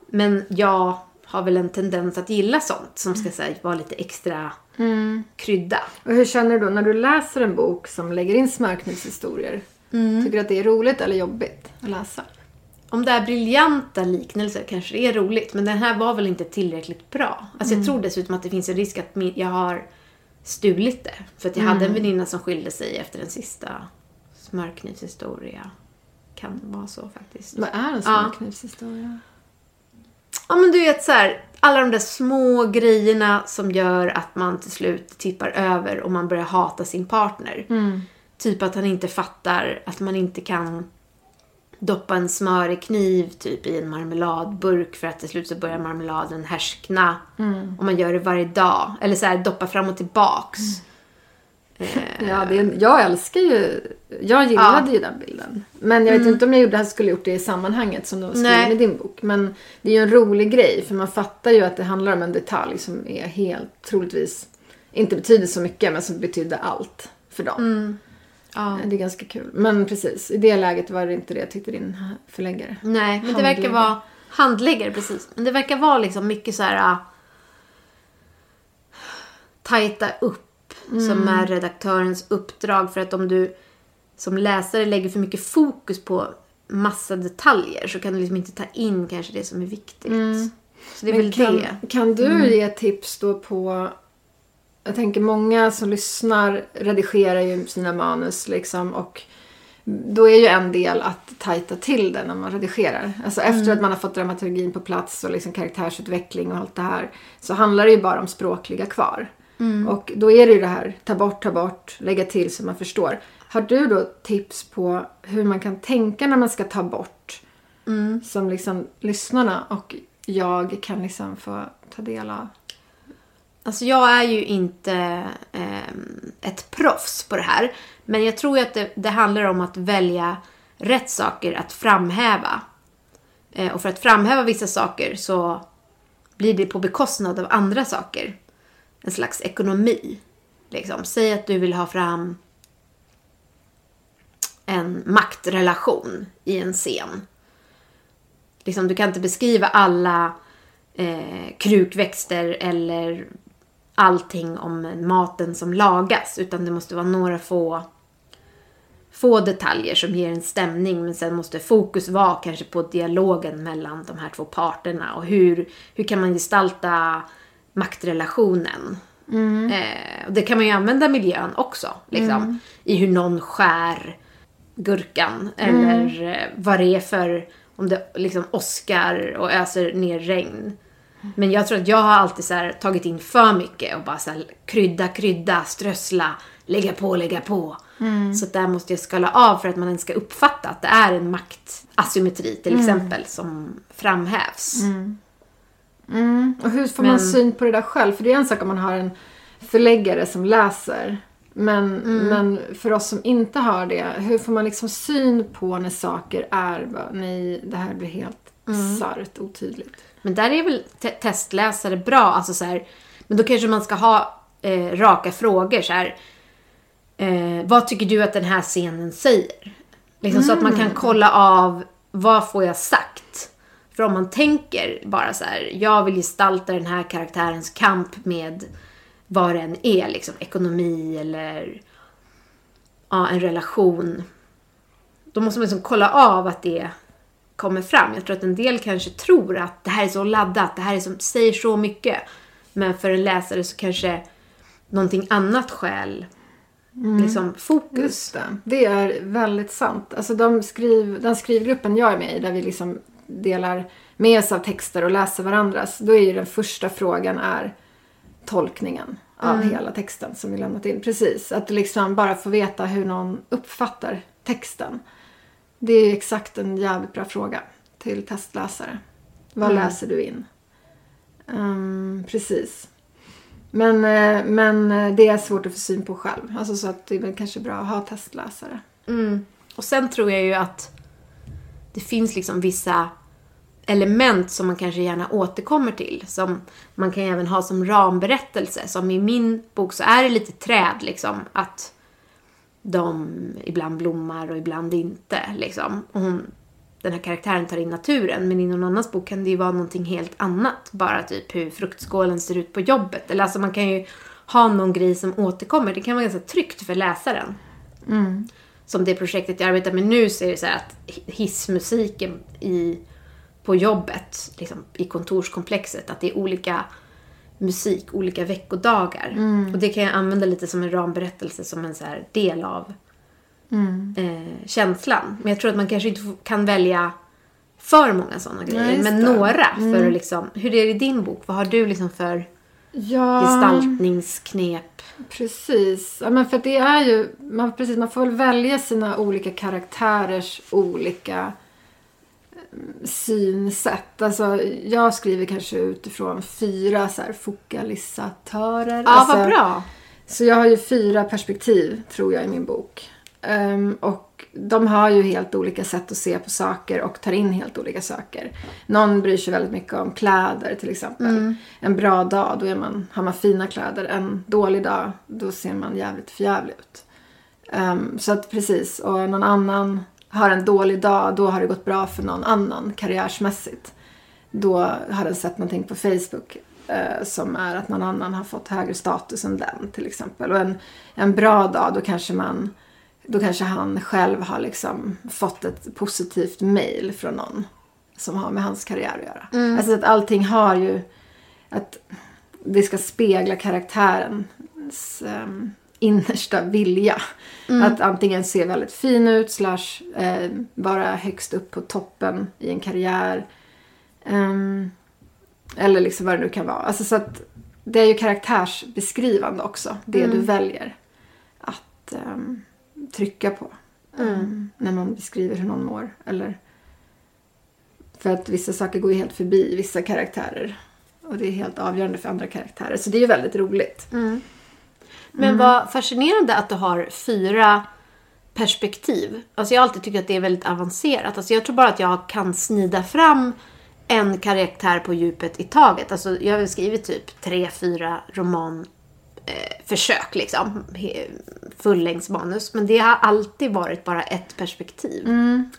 Speaker 2: Men jag har väl en tendens att gilla sånt som ska så här, vara lite extra krydda.
Speaker 4: Och hur känner du då när du läser en bok som lägger in smörknivshistorier? Tycker du att det är roligt eller jobbigt att läsa?
Speaker 2: Om det är briljanta liknelser kanske det är roligt, men den här var väl inte tillräckligt bra. Alltså jag tror dessutom att det finns en risk att min, jag har stulit det. För att jag hade en väninna som skilde sig efter den sista smörknivshistoria. Kan vara så faktiskt.
Speaker 4: Vad är en smörknivshistoria?
Speaker 2: Ja men du vet så här, alla de där små grejerna som gör att man till slut tippar över och man börjar hata sin partner. Typ att han inte fattar att man inte kan doppa en smörig kniv typ i en marmeladburk för att till slut så börjar marmeladen härskna. Och man gör det varje dag. Eller så här, doppa fram och tillbaks.
Speaker 4: Ja, det är, jag älskar ju... Jag gillade ju den bilden. Men jag vet inte om jag gjorde, skulle gjort det i sammanhanget som du
Speaker 2: Nej.
Speaker 4: med din bok. Men det är ju en rolig grej för man fattar ju att det handlar om en detalj som är helt troligtvis inte betyder så mycket men som betydde allt för dem.
Speaker 2: Ja.
Speaker 4: Det är ganska kul. Men precis, i det läget var det inte det tyckte din förläggare.
Speaker 2: Nej, men det verkar
Speaker 4: Handläggare.
Speaker 2: vara... Handläggare, precis. Men det verkar vara liksom mycket så här... Uh, tajta upp, som är redaktörens uppdrag. För att om du som läsare lägger för mycket fokus på massa detaljer så kan du liksom inte ta in kanske det som är viktigt. Så det är väl
Speaker 4: kan,
Speaker 2: det.
Speaker 4: kan du ge tips då på... Jag tänker många som lyssnar redigerar ju sina manus liksom och då är ju en del att tajta till det när man redigerar. Alltså efter att man har fått dramaturgin på plats och liksom karaktärsutveckling och allt det här så handlar det ju bara om språkliga kvar. Och då är det ju det här, ta bort, ta bort, lägga till så man förstår. Har du då tips på hur man kan tänka när man ska ta bort? Som liksom lyssnarna och jag kan liksom få ta del av.
Speaker 2: Alltså jag är ju inte eh, ett proffs på det här. Men jag tror ju att det, det handlar om att välja rätt saker att framhäva. Eh, och för att framhäva vissa saker så blir det på bekostnad av andra saker. En slags ekonomi. Liksom. Säg att du vill ha fram en maktrelation i en scen. Liksom, du kan inte beskriva alla eh, krukväxter eller allting om maten som lagas. Utan det måste vara några få, få detaljer som ger en stämning. Men sen måste fokus vara kanske på dialogen mellan de här två parterna. Och hur, hur kan man gestalta maktrelationen? Eh, och det kan man ju använda miljön också. Liksom, I hur någon skär gurkan. Eller eh, vad det är för, om det liksom åskar och öser ner regn. Men jag tror att jag har alltid så tagit in för mycket och bara så här, krydda, krydda, strössla, lägga på, lägga på. Så att där måste jag skala av för att man ens ska uppfatta att det är en maktasymmetri till exempel som framhävs.
Speaker 4: Och hur får man
Speaker 2: Men-
Speaker 4: syn på det där själv? För det är en sak om man har en förläggare som läser. Men, men för oss som inte har det, hur får man liksom syn på när saker är bara, nej, det här blir helt bisarrt otydligt.
Speaker 2: Men där är väl te- testläsare bra. Alltså så här, men då kanske man ska ha eh, raka frågor. Så här, eh, vad tycker du att den här scenen säger? Liksom, Så att man kan kolla av vad får jag sagt. För om man tänker bara så här, jag vill gestalta den här karaktärens kamp med vad det än är, liksom ekonomi eller ja, en relation. Då måste man liksom kolla av att det kommer fram. Jag tror att en del kanske tror att det här är så laddat, det här är som, säger så mycket. Men för en läsare så kanske någonting annat skäl liksom fokus.
Speaker 4: Just det. Det är väldigt sant. Alltså de skriv, den skrivgruppen jag är med i, där vi liksom delar med oss av texter och läser varandras, då är ju den första frågan är tolkningen av hela texten som vi lämnat in. Precis, att liksom bara få veta hur någon uppfattar texten. Det är exakt en jävligt bra fråga till testläsare. Vad läser du in? Ehm, precis. Men, eh, men eh, det är svårt att få syn på själv. Alltså så att det är väl kanske bra att ha testläsare.
Speaker 2: Mm. Och sen tror jag ju att det finns liksom vissa element som man kanske gärna återkommer till. Som man kan även ha som ramberättelse. Som i min bok så är det lite träd liksom. Att de ibland blommar och ibland inte. Liksom. Och hon, den här karaktären tar in naturen. Men i någon annans bok kan det ju vara någonting helt annat. Bara typ hur fruktskålen ser ut på jobbet. Eller alltså man kan ju ha någon grej som återkommer. Det kan vara ganska tryggt för läsaren. Som det projektet jag arbetar med nu så är det så att hissmusiken i, på jobbet, liksom i kontorskomplexet, att det är olika musik, olika veckodagar. Och det kan jag använda lite som en ramberättelse, som en så del av eh, känslan. Men jag tror att man kanske inte kan välja för många sådana grejer,
Speaker 4: just
Speaker 2: men
Speaker 4: det.
Speaker 2: några. För att liksom, hur är det i din bok? Vad har du liksom för
Speaker 4: Ja,
Speaker 2: gestaltningsknep?
Speaker 4: precis. Ja, men för det är ju, man, precis, man får väl välja sina olika karaktärers olika mm, synsätt. Alltså, jag skriver kanske utifrån fyra så här, fokalisatörer.
Speaker 2: Ja,
Speaker 4: alltså,
Speaker 2: vad bra.
Speaker 4: Så jag har ju fyra perspektiv, tror jag, i min bok. Ehm, och de har ju helt olika sätt att se på saker och tar in helt olika saker. Någon bryr sig väldigt mycket om kläder till exempel. En bra dag, då är man, har man fina kläder. En dålig dag, då ser man jävligt förjävlig ut. Ehm, så att precis, och någon annan har en dålig dag, då har det gått bra för någon annan karriärsmässigt. Då har den sett någonting på Facebook eh, som är att någon annan har fått högre status än den till exempel. Och en, en bra dag, då kanske man då kanske han själv har liksom fått ett positivt mail från någon som har med hans karriär att göra. Alltså att allting har ju att det ska spegla karaktärens um, innersta vilja. Att antingen se väldigt fin ut slash eh, vara högst upp på toppen i en karriär. Ehm, eller liksom vad det nu kan vara. Alltså så att det är ju karaktärsbeskrivande också. Det du väljer att ehm, trycka på. ehm, när man beskriver hur någon mår. Eller för att vissa saker går ju helt förbi vissa karaktärer. Och det är helt avgörande för andra karaktärer. Så det är ju väldigt roligt.
Speaker 2: Men vad fascinerande att du har fyra perspektiv. Alltså jag har alltid tyckt att det är väldigt avancerat. Alltså jag tror bara att jag kan snida fram en karaktär på djupet i taget. Alltså jag har skrivit typ tre, fyra roman eh, liksom. Fullängdsmanus. Men det har alltid varit bara ett perspektiv.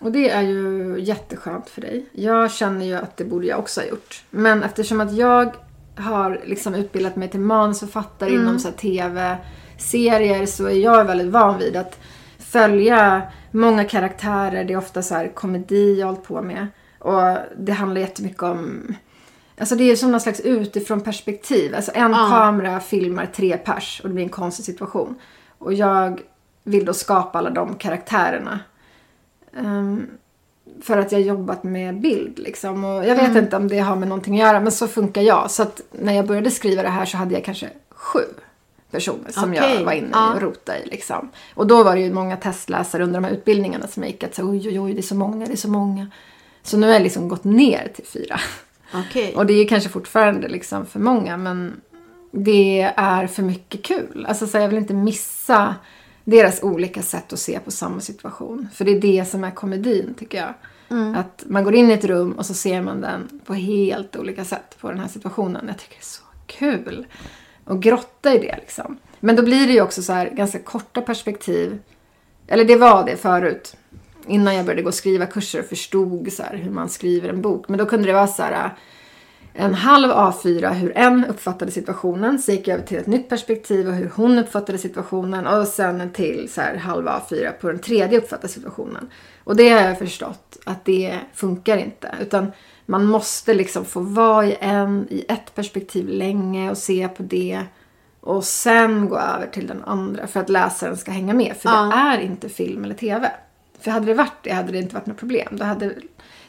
Speaker 4: Och det är ju jätteskönt för dig. Jag känner ju att det borde jag också ha gjort. Men eftersom att jag har liksom utbildat mig till manusförfattare inom så tv-serier så är jag väldigt van vid att följa många karaktärer. Det är ofta så här komedi jag har hållit på med. Och det handlar jättemycket om Alltså det är som någon slags utifrån perspektiv. Alltså en kamera filmar tre pers och det blir en konstig situation. Och jag vill då skapa alla de karaktärerna. Ehm, för att jag jobbat med bild liksom. Och jag vet
Speaker 2: Mm.
Speaker 4: inte om det har med någonting att göra men så funkar jag. Så att när jag började skriva det här så hade jag kanske sju personer som
Speaker 2: Okej,
Speaker 4: jag var inne
Speaker 2: ja.
Speaker 4: och rotade i liksom. Och då var det ju många testläsare under de här utbildningarna som gick att säga oj oj oj det är så många, det är så många. Så nu har jag liksom gått ner till fyra.
Speaker 2: Okej.
Speaker 4: Och det är kanske fortfarande liksom för många men det är för mycket kul. Alltså så jag vill inte missa deras olika sätt att se på samma situation. För det är det som är komedin tycker jag. Att man går in i ett rum och så ser man den på helt olika sätt på den här situationen. Jag tycker det är så kul. Och grotta i det liksom. Men då blir det ju också så här ganska korta perspektiv. Eller det var det förut. Innan jag började gå och skriva kurser och förstod så här hur man skriver en bok. Men då kunde det vara så här en halv A4 hur en uppfattade situationen. Så gick jag över till ett nytt perspektiv och hur hon uppfattade situationen. Och sen en till så här halv A4 på den tredje uppfattade situationen. Och det har jag förstått att det funkar inte. Utan man måste liksom få vara i en, i ett perspektiv länge och se på det. Och sen gå över till den andra för att läsaren ska hänga med. För det är inte film eller tv. För hade det varit det hade det inte varit något problem. Då hade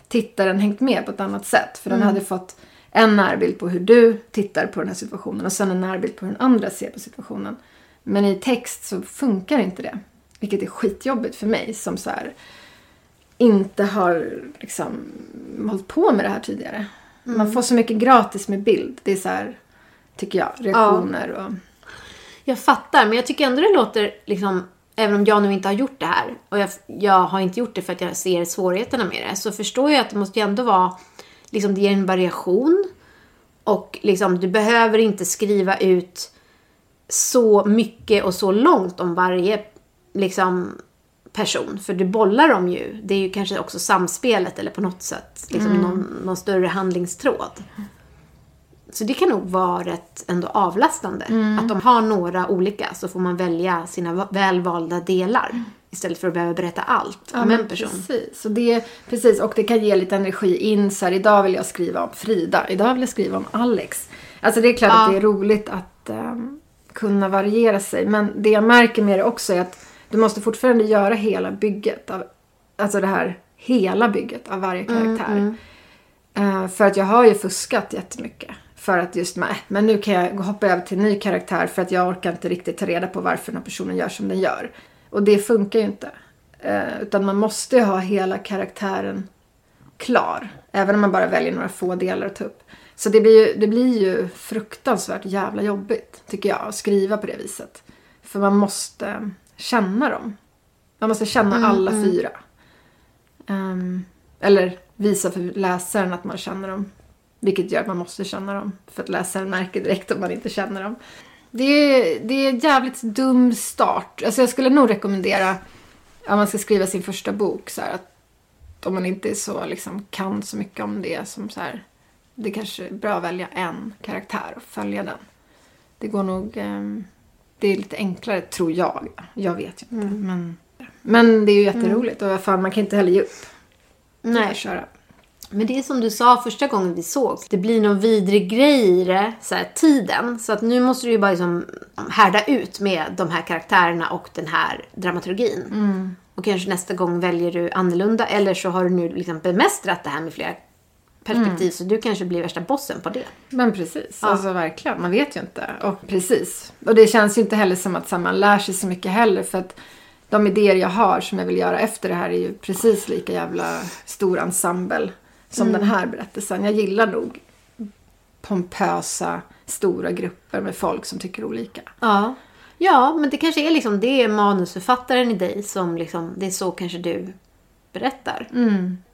Speaker 4: tittaren hängt med på ett annat sätt. För den hade fått en närbild på hur du tittar på den här situationen och sen en närbild på hur den andra ser på situationen. Men i text så funkar inte det. Vilket är skitjobbigt för mig som så här inte har liksom hållit på med det här tidigare. Man får så mycket gratis med bild. Det är så här, tycker jag, reaktioner och...
Speaker 2: Jag fattar, men jag tycker ändå det låter liksom Även om jag nu inte har gjort det här och jag, jag har inte gjort det för att jag ser svårigheterna med det så förstår jag att det måste ju ändå vara liksom det ger en variation och liksom du behöver inte skriva ut så mycket och så långt om varje liksom person för du bollar dem ju. Det är ju kanske också samspelet eller på något sätt liksom någon, någon större handlingstråd. Så det kan nog vara rätt ändå avlastande. Att de har några olika så får man välja sina va- välvalda delar. Istället för att behöva berätta allt om en person.
Speaker 4: Precis. Och det, precis, och det kan ge lite energi in. Så här, idag vill jag skriva om Frida. Idag vill jag skriva om Alex. Alltså det är klart
Speaker 2: Ja.
Speaker 4: att det är roligt att ehm, kunna variera sig. Men det jag märker med det också är att du måste fortfarande göra hela bygget. Av, alltså det här hela bygget av varje karaktär. Eh, för att jag har ju fuskat jättemycket. För att just, nej, men nu kan jag hoppa över till en ny karaktär för att jag orkar inte riktigt ta reda på varför den här personen gör som den gör. Och det funkar ju inte. Eh, utan man måste ju ha hela karaktären klar. Även om man bara väljer några få delar att ta upp. Så det blir ju, det blir ju fruktansvärt jävla jobbigt, tycker jag, att skriva på det viset. För man måste känna dem. Man måste känna alla fyra. Ehm, eller visa för läsaren att man känner dem. Vilket gör att man måste känna dem. För att läsaren märker direkt om man inte känner dem. Det är, det är en jävligt dum start. Alltså jag skulle nog rekommendera, om man ska skriva sin första bok, så här, att om man inte så, liksom, kan så mycket om det som så här, det kanske är bra att välja en karaktär och följa den. Det går nog, ehm, det är lite enklare tror jag. Jag vet ju inte. Men, men det är ju jätteroligt och vad fan, man kan inte heller ge upp.
Speaker 2: Nej.
Speaker 4: Köra.
Speaker 2: Men det är som du sa första gången vi såg. Det blir någon vidrig grej i det, så här, tiden. Så att nu måste du ju bara liksom härda ut med de här karaktärerna och den här dramaturgin. Och kanske nästa gång väljer du annorlunda. Eller så har du nu liksom bemästrat det här med flera perspektiv. Så du kanske blir värsta bossen på det.
Speaker 4: Men precis, alltså verkligen. Man vet ju inte. Och precis. Och det känns ju inte heller som att man lär sig så mycket heller. För att de idéer jag har som jag vill göra efter det här är ju precis lika jävla stor ensemble som den här berättelsen. Jag gillar nog pompösa, stora grupper med folk som tycker olika.
Speaker 2: Ja. Ja, men det kanske är liksom det är manusförfattaren i dig som liksom, det är så kanske du berättar.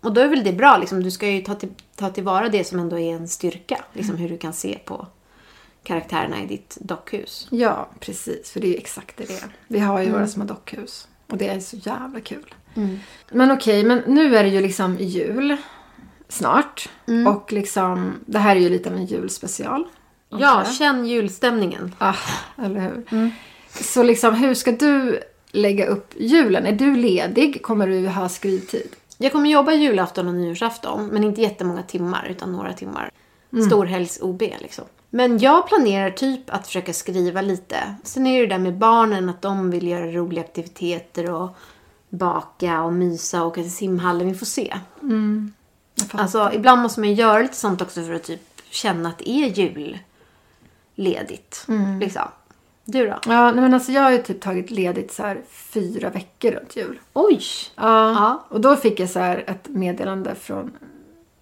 Speaker 2: Och då är väl det bra liksom, du ska ju ta, till, ta tillvara det som ändå är en styrka. Liksom hur du kan se på karaktärerna i ditt dockhus.
Speaker 4: Ja, precis. För det är ju exakt det det är. Vi har ju våra små dockhus. Och det är så jävla kul. Men okej, men nu är det ju liksom jul. Snart. Och liksom, det här är ju lite av en julspecial.
Speaker 2: Ja, känn julstämningen.
Speaker 4: Ah, eller hur? Så liksom, hur ska du lägga upp julen? Är du ledig? Kommer du ha skrivtid?
Speaker 2: Jag kommer jobba julafton och nyårsafton, men inte jättemånga timmar, utan några timmar. Storhelgs-OB liksom. Men jag planerar typ att försöka skriva lite. Sen är det det där med barnen, att de vill göra roliga aktiviteter och baka och mysa och åka till simhallen. Vi får se. Alltså, ibland måste man göra lite sånt också för att typ känna att det är julledigt. Liksom. Du då?
Speaker 4: Ja, nej men alltså jag har ju typ tagit ledigt så här fyra veckor runt jul.
Speaker 2: Oj!
Speaker 4: Ja.
Speaker 2: Ja.
Speaker 4: Och då fick jag så här ett meddelande från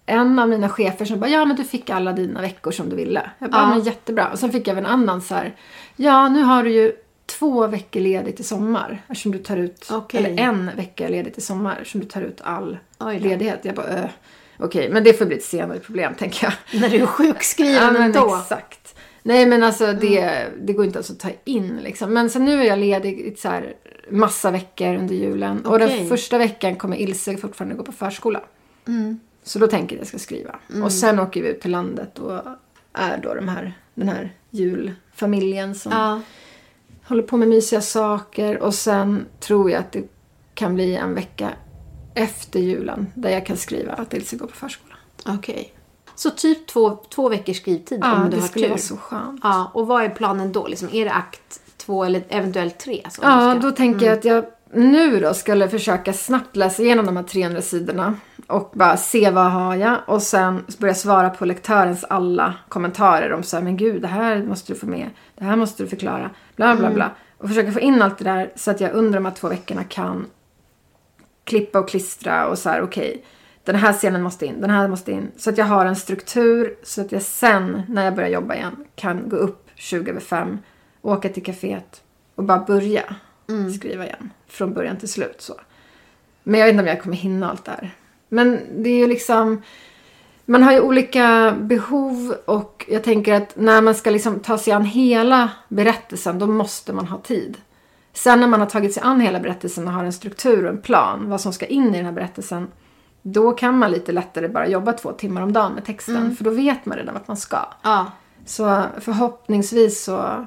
Speaker 4: en av mina chefer som bara, ja men du fick alla dina veckor som du ville. Jag bara,
Speaker 2: Ja.
Speaker 4: men jättebra. Och sen fick jag av en annan så här, ja nu har du ju två veckor ledigt i sommar. Eftersom du tar ut,
Speaker 2: Okej.
Speaker 4: eller en vecka ledigt i sommar. Eftersom du tar ut all ledighet. Jag bara, äh. Okej, men det får bli ett senare problem tänker jag.
Speaker 2: När du är sjukskriven
Speaker 4: Ja,
Speaker 2: ändå.
Speaker 4: exakt. Nej men alltså det, det går inte ens att ta in liksom. Men så nu är jag ledig i så här massa veckor under julen. Och
Speaker 2: Okej.
Speaker 4: den första veckan kommer Ilse fortfarande gå på förskola. Så då tänker jag att jag ska skriva. Och sen åker vi ut till landet och är då de här, den här julfamiljen som
Speaker 2: Ja.
Speaker 4: håller på med mysiga saker. Och sen tror jag att det kan bli en vecka efter julen där jag kan skriva att Ilse går på förskola.
Speaker 2: Okej. Så typ två, två veckors skrivtid
Speaker 4: Ja,
Speaker 2: om du
Speaker 4: det
Speaker 2: har
Speaker 4: skulle
Speaker 2: tur.
Speaker 4: vara så skönt.
Speaker 2: Ja, och vad är planen då? Liksom, är det akt två eller eventuellt tre? Som
Speaker 4: Ja,
Speaker 2: ska... Mm.
Speaker 4: då tänker jag att jag nu då skulle försöka snabbt läsa igenom de här 300 sidorna och bara se vad har jag och sen börja svara på lektörens alla kommentarer om så här, men gud, det här måste du få med, det här måste du förklara, bla bla
Speaker 2: Mm.
Speaker 4: bla. Och försöka få in allt det där så att jag under de här två veckorna kan klippa och klistra och så här, okej, den här scenen måste in, den här måste in. Så att jag har en struktur så att jag sen när jag börjar jobba igen kan gå upp 20 över 5, åka till kaféet och bara börja skriva igen. Från början till slut så. Men jag vet inte om jag kommer hinna allt det här. Men det är ju liksom... Man har ju olika behov och jag tänker att när man ska liksom ta sig an hela berättelsen då måste man ha tid. Sen när man har tagit sig an hela berättelsen och har en struktur och en plan vad som ska in i den här berättelsen då kan man lite lättare bara jobba två timmar om dagen med texten för då vet man redan vart man ska.
Speaker 2: Ja.
Speaker 4: Så förhoppningsvis så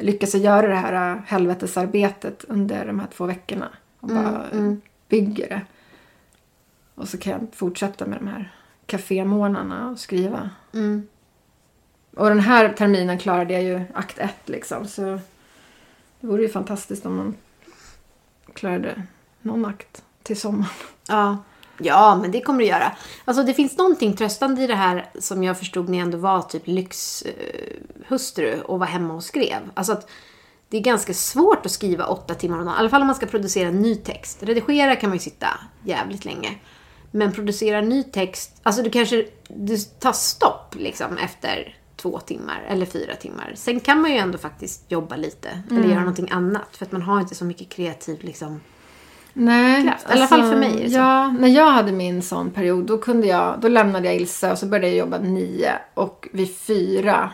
Speaker 4: lyckas jag göra det här helvetesarbetet under de här två veckorna. Och bara bygger det. Och så kan jag fortsätta med de här kafémånaderna och skriva.
Speaker 2: Mm.
Speaker 4: Och den här terminen klarade jag ju akt ett liksom. Så det vore ju fantastiskt om man klarade någon akt till sommaren.
Speaker 2: Ja. Ja, men det kommer du göra. Alltså det finns någonting tröstande i det här som jag förstod när jag ändå var typ lyxhustru och var hemma och skrev. Alltså att det är ganska svårt att skriva åtta timmar om dagen. I alla fall om man ska producera ny text. Redigera kan man ju sitta jävligt länge. Men producera ny text, alltså du kanske, du tar stopp liksom efter två timmar eller fyra timmar. Sen kan man ju ändå faktiskt jobba lite eller göra någonting annat. För att man har inte så mycket kreativ liksom.
Speaker 4: Nej,
Speaker 2: Kraft. I alla fall för mig är det så.
Speaker 4: Ja, när jag hade min sån period då kunde jag, då lämnade jag Ilse och så började jag jobba nio och vid fyra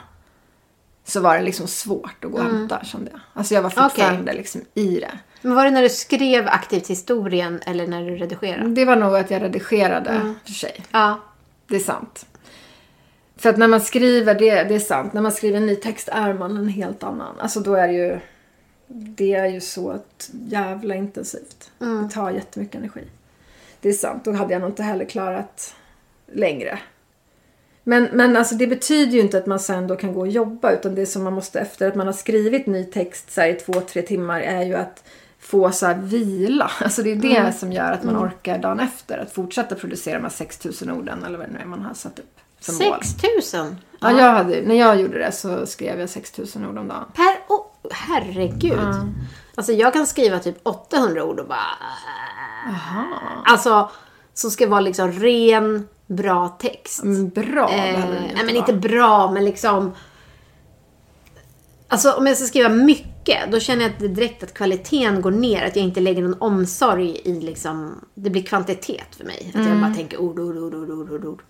Speaker 4: så var det liksom svårt att gå och hämta kände jag. Alltså jag var fortfarande liksom i det.
Speaker 2: Men var det när du skrev aktivt historien eller när du redigerade?
Speaker 4: Det var nog att jag redigerade för sig.
Speaker 2: Ja.
Speaker 4: Det är sant. För att när man skriver, det, det är sant, när man skriver en ny text är man en helt annan. Alltså då är det ju, det är ju så att jävla intensivt. Det tar jättemycket energi. Det är sant, då hade jag nog inte heller klarat längre. Men, men alltså det betyder ju inte att man sen då kan gå och jobba utan det som man måste efter att man har skrivit ny text så i två, tre timmar är ju att få så här vila. Alltså det är det som gör att man orkar dagen efter att fortsätta producera de här 6000 orden eller vad det nu är man har satt upp som mål.
Speaker 2: 6000?
Speaker 4: Ja, jag hade, när jag gjorde det så skrev jag 6000 ord om dagen.
Speaker 2: Per oh, herregud. Alltså jag kan skriva typ 800 ord och bara... Alltså, som ska vara liksom ren, bra text.
Speaker 4: Mm, Bra
Speaker 2: Eh, nej men inte bra, men liksom... Alltså om jag ska skriva mycket, då känner jag direkt att kvaliteten går ner. Att jag inte lägger någon omsorg i liksom... Det blir kvantitet för mig. Att jag bara tänker ord, ord, ord, ord, ord, ord.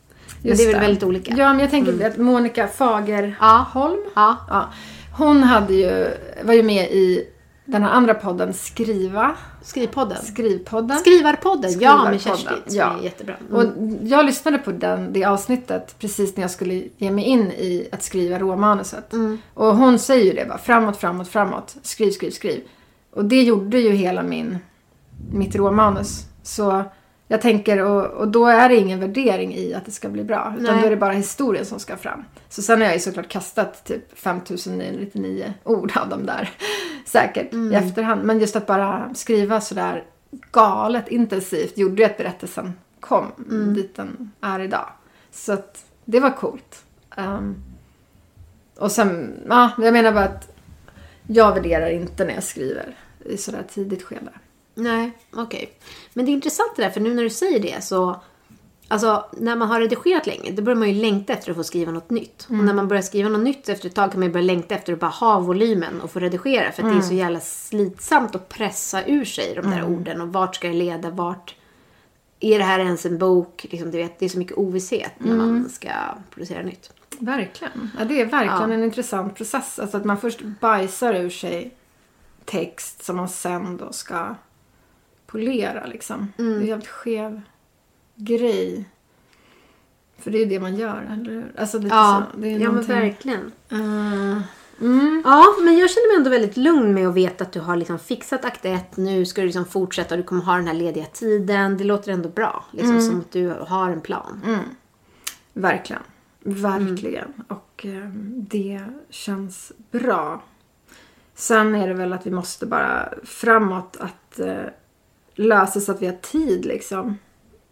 Speaker 2: Men det är väl väldigt olika.
Speaker 4: Ja, men jag tänker att Monica Fagerholm,
Speaker 2: Ja.
Speaker 4: ja, hon hade ju, var ju med i den här andra podden Skriva,
Speaker 2: Skrivpodden.
Speaker 4: Skrivpodden.
Speaker 2: Skrivarpodden, ja med
Speaker 4: Skrivarpodden,
Speaker 2: Kerstin. Som
Speaker 4: ja.
Speaker 2: är jättebra. Mm.
Speaker 4: Och jag lyssnade på den, det avsnittet precis när jag skulle ge mig in i att skriva råmanuset.
Speaker 2: Mm.
Speaker 4: Och hon säger ju det bara, framåt, framåt, framåt. Skriv, skriv, skriv. Och det gjorde ju hela min, mitt råmanus. Så jag tänker, och, och då är det ingen värdering i att det ska bli bra. Utan
Speaker 2: Nej.
Speaker 4: då är det bara historien som ska fram. Så sen har jag ju såklart kastat typ 5999 ord av dem där. Säkert
Speaker 2: Mm.
Speaker 4: i efterhand. Men just att bara skriva sådär galet intensivt gjorde ju att berättelsen kom
Speaker 2: Mm.
Speaker 4: dit den är idag. Så att det var coolt. Ehm, och sen, ja, jag menar bara att jag värderar inte när jag skriver i sådär tidigt skede.
Speaker 2: Nej, okej. Men det är intressant det där, för nu när du säger det så... Alltså, när man har redigerat länge, då börjar man ju längta efter att få skriva något nytt. Och när man börjar skriva något nytt efter ett tag kan man ju börja längta efter att bara ha volymen och få redigera. För att det är så jävla slitsamt att pressa ur sig de där orden. Och vart ska det leda? Vart... Är det här ens en bok? Liksom, du vet, det är så mycket ovisshet när man ska producera nytt.
Speaker 4: Verkligen. Ja, det är verkligen
Speaker 2: Ja.
Speaker 4: en intressant process. Alltså att man först bajsar ur sig text som man sen då ska polera liksom. Det är en jävligt skev grej. För det är det man gör, eller hur? Alltså lite
Speaker 2: Ja,
Speaker 4: så. Det är
Speaker 2: ja men
Speaker 4: någonting-
Speaker 2: verkligen.
Speaker 4: Eh, mm.
Speaker 2: Ja, men jag känner mig ändå väldigt lugn med att veta att du har liksom fixat akt ett. Nu ska du liksom fortsätta och du kommer ha den här lediga tiden. Det låter ändå bra. Liksom som att du har en plan.
Speaker 4: Verkligen. Verkligen. Och eh, det känns bra. Sen är det väl att vi måste bara framåt att eh, lösa så att vi har tid liksom.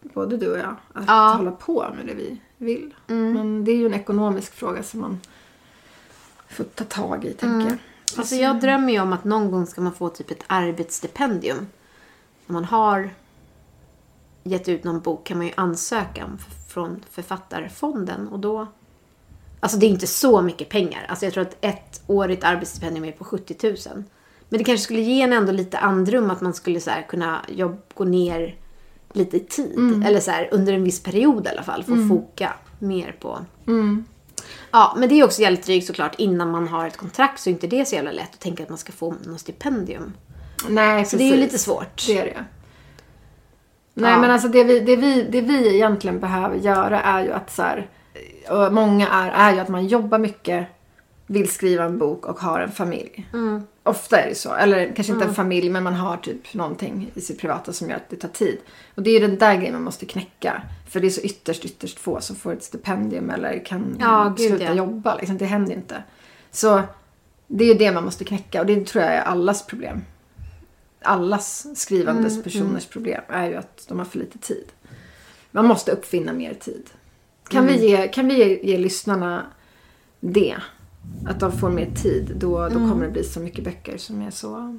Speaker 4: Både du och jag. Att
Speaker 2: Ja.
Speaker 4: hålla på med det vi vill. Men det är ju en ekonomisk fråga som man får ta tag i tänker jag.
Speaker 2: Alltså jag drömmer ju om att någon gång ska man få typ ett arbetsstipendium. Om man har gett ut någon bok kan man ju ansöka om från Författarfonden och då... Alltså det är inte så mycket pengar. Alltså jag tror att ett årigt arbetsstipendium är på 70 000. Men det kanske skulle ge en ändå lite andrum att man skulle så här kunna jobb, gå ner lite i tid. Eller så här, under en viss period i alla fall. Få foka mer på... Ja, men det är också jävligt drygt såklart. Innan man har ett kontrakt så är inte det så jävla lätt att tänka att man ska få något stipendium.
Speaker 4: Nej,
Speaker 2: Så det är ju lite svårt.
Speaker 4: Det är det. Nej
Speaker 2: Ja.
Speaker 4: men alltså det vi, det, vi, det vi egentligen behöver göra är ju att så här, och många är, är ju att man jobbar mycket, vill skriva en bok och har en familj.
Speaker 2: Mm.
Speaker 4: Ofta är det så. Eller kanske inte en familj men man har typ någonting i sitt privata som gör att det tar tid. Och det är ju den där grejen man måste knäcka. För det är så ytterst, ytterst få som får ett stipendium eller kan
Speaker 2: Ja, gud,
Speaker 4: sluta
Speaker 2: ja.
Speaker 4: jobba. Liksom. Det händer inte. Så det är ju det man måste knäcka och det tror jag är allas problem allas skrivandes
Speaker 2: Mm,
Speaker 4: personers problem är ju att de har för lite tid. Man måste uppfinna mer tid. Kan
Speaker 2: Mm.
Speaker 4: vi, ge, kan vi ge, ge lyssnarna det? Att de får mer tid. Då, då
Speaker 2: Mm.
Speaker 4: kommer det bli så mycket böcker som är så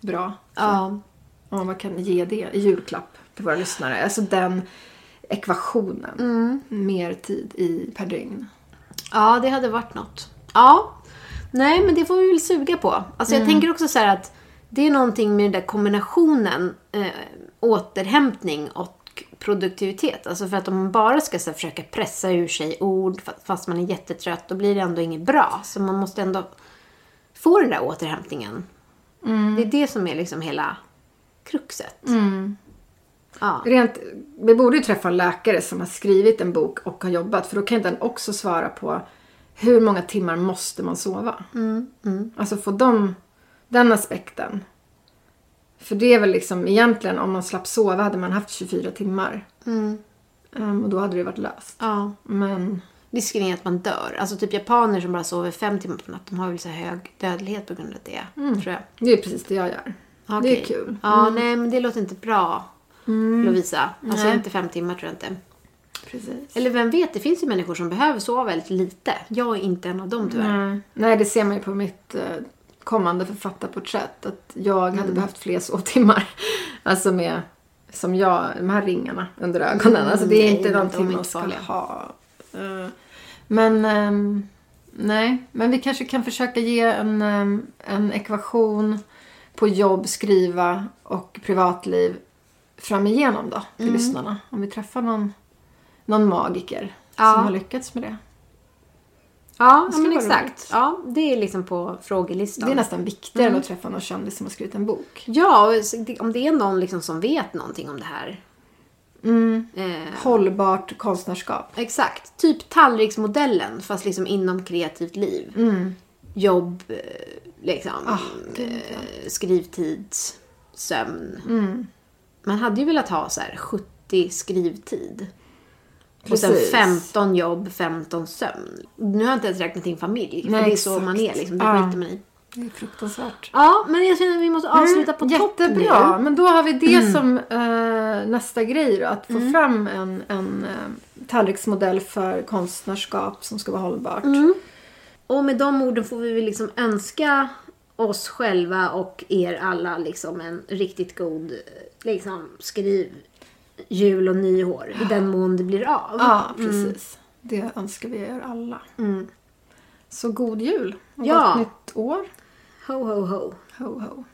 Speaker 4: bra.
Speaker 2: Ja.
Speaker 4: Om man kan ge det i julklapp till våra lyssnare. Alltså den ekvationen.
Speaker 2: Mm.
Speaker 4: Mer tid i per dygn.
Speaker 2: Ja, det hade varit något. Ja. Nej, men det får vi väl suga på. Alltså jag tänker också så här att det är någonting med den där kombinationen eh, återhämtning och produktivitet. Alltså för att om man bara ska så försöka pressa ur sig ord fa- fast man är jättetrött, då blir det ändå inget bra. Så man måste ändå få den där återhämtningen. Det är det som är liksom hela kruxet. Ja.
Speaker 4: Rent, vi borde ju träffa en läkare som har skrivit en bok och har jobbat. För då kan den också svara på hur många timmar måste man sova? Alltså få dem, den aspekten. För det är väl liksom egentligen om man slapp sova hade man haft 24 timmar. Ehm, och då hade det varit löst.
Speaker 2: ja.
Speaker 4: Men
Speaker 2: Risken är att man dör. Alltså typ japaner som bara sover fem timmar på natten, de har väl så hög dödlighet på grund av det. Tror jag.
Speaker 4: det är precis det jag gör. Det
Speaker 2: Okej.
Speaker 4: är kul.
Speaker 2: Ja, nej men det låter inte bra. Lovisa. Alltså
Speaker 4: Nej.
Speaker 2: inte fem timmar tror jag inte.
Speaker 4: Precis.
Speaker 2: Eller vem vet, det finns ju människor som behöver sova väldigt lite. Jag är inte en av dem tyvärr.
Speaker 4: Nej. Nej, det ser man ju på mitt eh, kommande författarporträtt. Att jag
Speaker 2: Mm.
Speaker 4: hade behövt fler sovtimmar. Alltså med, som jag, de här ringarna under ögonen. Alltså det är
Speaker 2: nej,
Speaker 4: inte
Speaker 2: är
Speaker 4: någonting man ska ha. Eh, Men, ehm, nej. Men vi kanske kan försöka ge en, ehm, en ekvation på jobb, skriva och privatliv fram igenom då till
Speaker 2: Mm.
Speaker 4: lyssnarna. Om vi träffar någon, någon magiker
Speaker 2: Ja.
Speaker 4: som har lyckats med det.
Speaker 2: Ja,
Speaker 4: ska
Speaker 2: men exakt. Ja, det är liksom på frågelistan.
Speaker 4: Det är nästan viktigare
Speaker 2: Mm.
Speaker 4: än att träffa någon kändis som har skrivit en bok.
Speaker 2: Ja, och om det är någon liksom som vet någonting om det här.
Speaker 4: Mm.
Speaker 2: Eh,
Speaker 4: Hållbart konstnärskap.
Speaker 2: exakt. Typ tallriksmodellen fast liksom inom kreativt liv. Jobb, eh, liksom.
Speaker 4: Ah,
Speaker 2: eh, skrivtid, sömn.
Speaker 4: Mm.
Speaker 2: Man hade ju velat ha så här 70 skrivtid. Och sen
Speaker 4: Precis.
Speaker 2: 15 jobb, 15 sömn. Nu har jag inte ens räknat in familj.
Speaker 4: Nej,
Speaker 2: för det är så
Speaker 4: exakt.
Speaker 2: man är liksom. Det
Speaker 4: Ja.
Speaker 2: skiter man i.
Speaker 4: Det är fruktansvärt.
Speaker 2: Ja, men jag känner att vi måste avsluta på topp
Speaker 4: Jättebra.
Speaker 2: nu. Mm.
Speaker 4: Men då har vi det som eh, nästa grej då. Att få fram en, en eh, tallriksmodell för konstnärskap som ska vara hållbart.
Speaker 2: Mm. Och med de orden får vi väl liksom önska oss själva och er alla liksom en riktigt god eh, liksom, skriv jul och nyår. I den mån det blir av.
Speaker 4: Ja, precis. Det önskar vi er alla. Så god jul och
Speaker 2: Ja.
Speaker 4: gott nytt år.
Speaker 2: Ho, ho, ho.
Speaker 4: Ho, ho.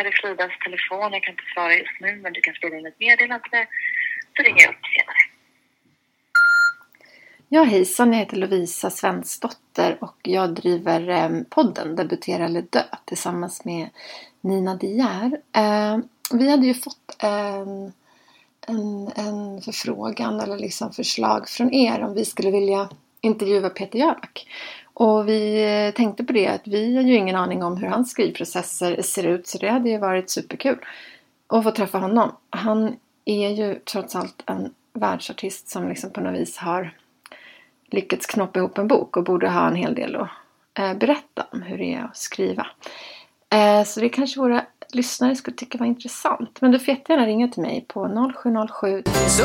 Speaker 6: Är det här är Fridas telefon. Jag kan inte svara just nu, men du kan spela in ett meddelande så ringer jag upp senare.
Speaker 1: Ja, hejsan. Jag heter Lovisa Svensdotter och jag driver eh, podden Debutera eller dö tillsammans med Nina De Geer. Eh, vi hade ju fått en, en, en förfrågan eller liksom förslag från er om vi skulle vilja intervjua Peter Jöback. Och vi eh, tänkte på det att vi har ju ingen aning om hur hans skrivprocesser ser ut så det hade ju varit superkul att få träffa honom. Han är ju trots allt en världsartist som liksom på något vis har lyckats knoppa ihop en bok och borde ha en hel del att,
Speaker 4: eh, berätta om hur det är att skriva. Eh, så det kanske våra lyssnare skulle tycka var intressant. Men du får jättegärna ringa till mig på 0707
Speaker 3: So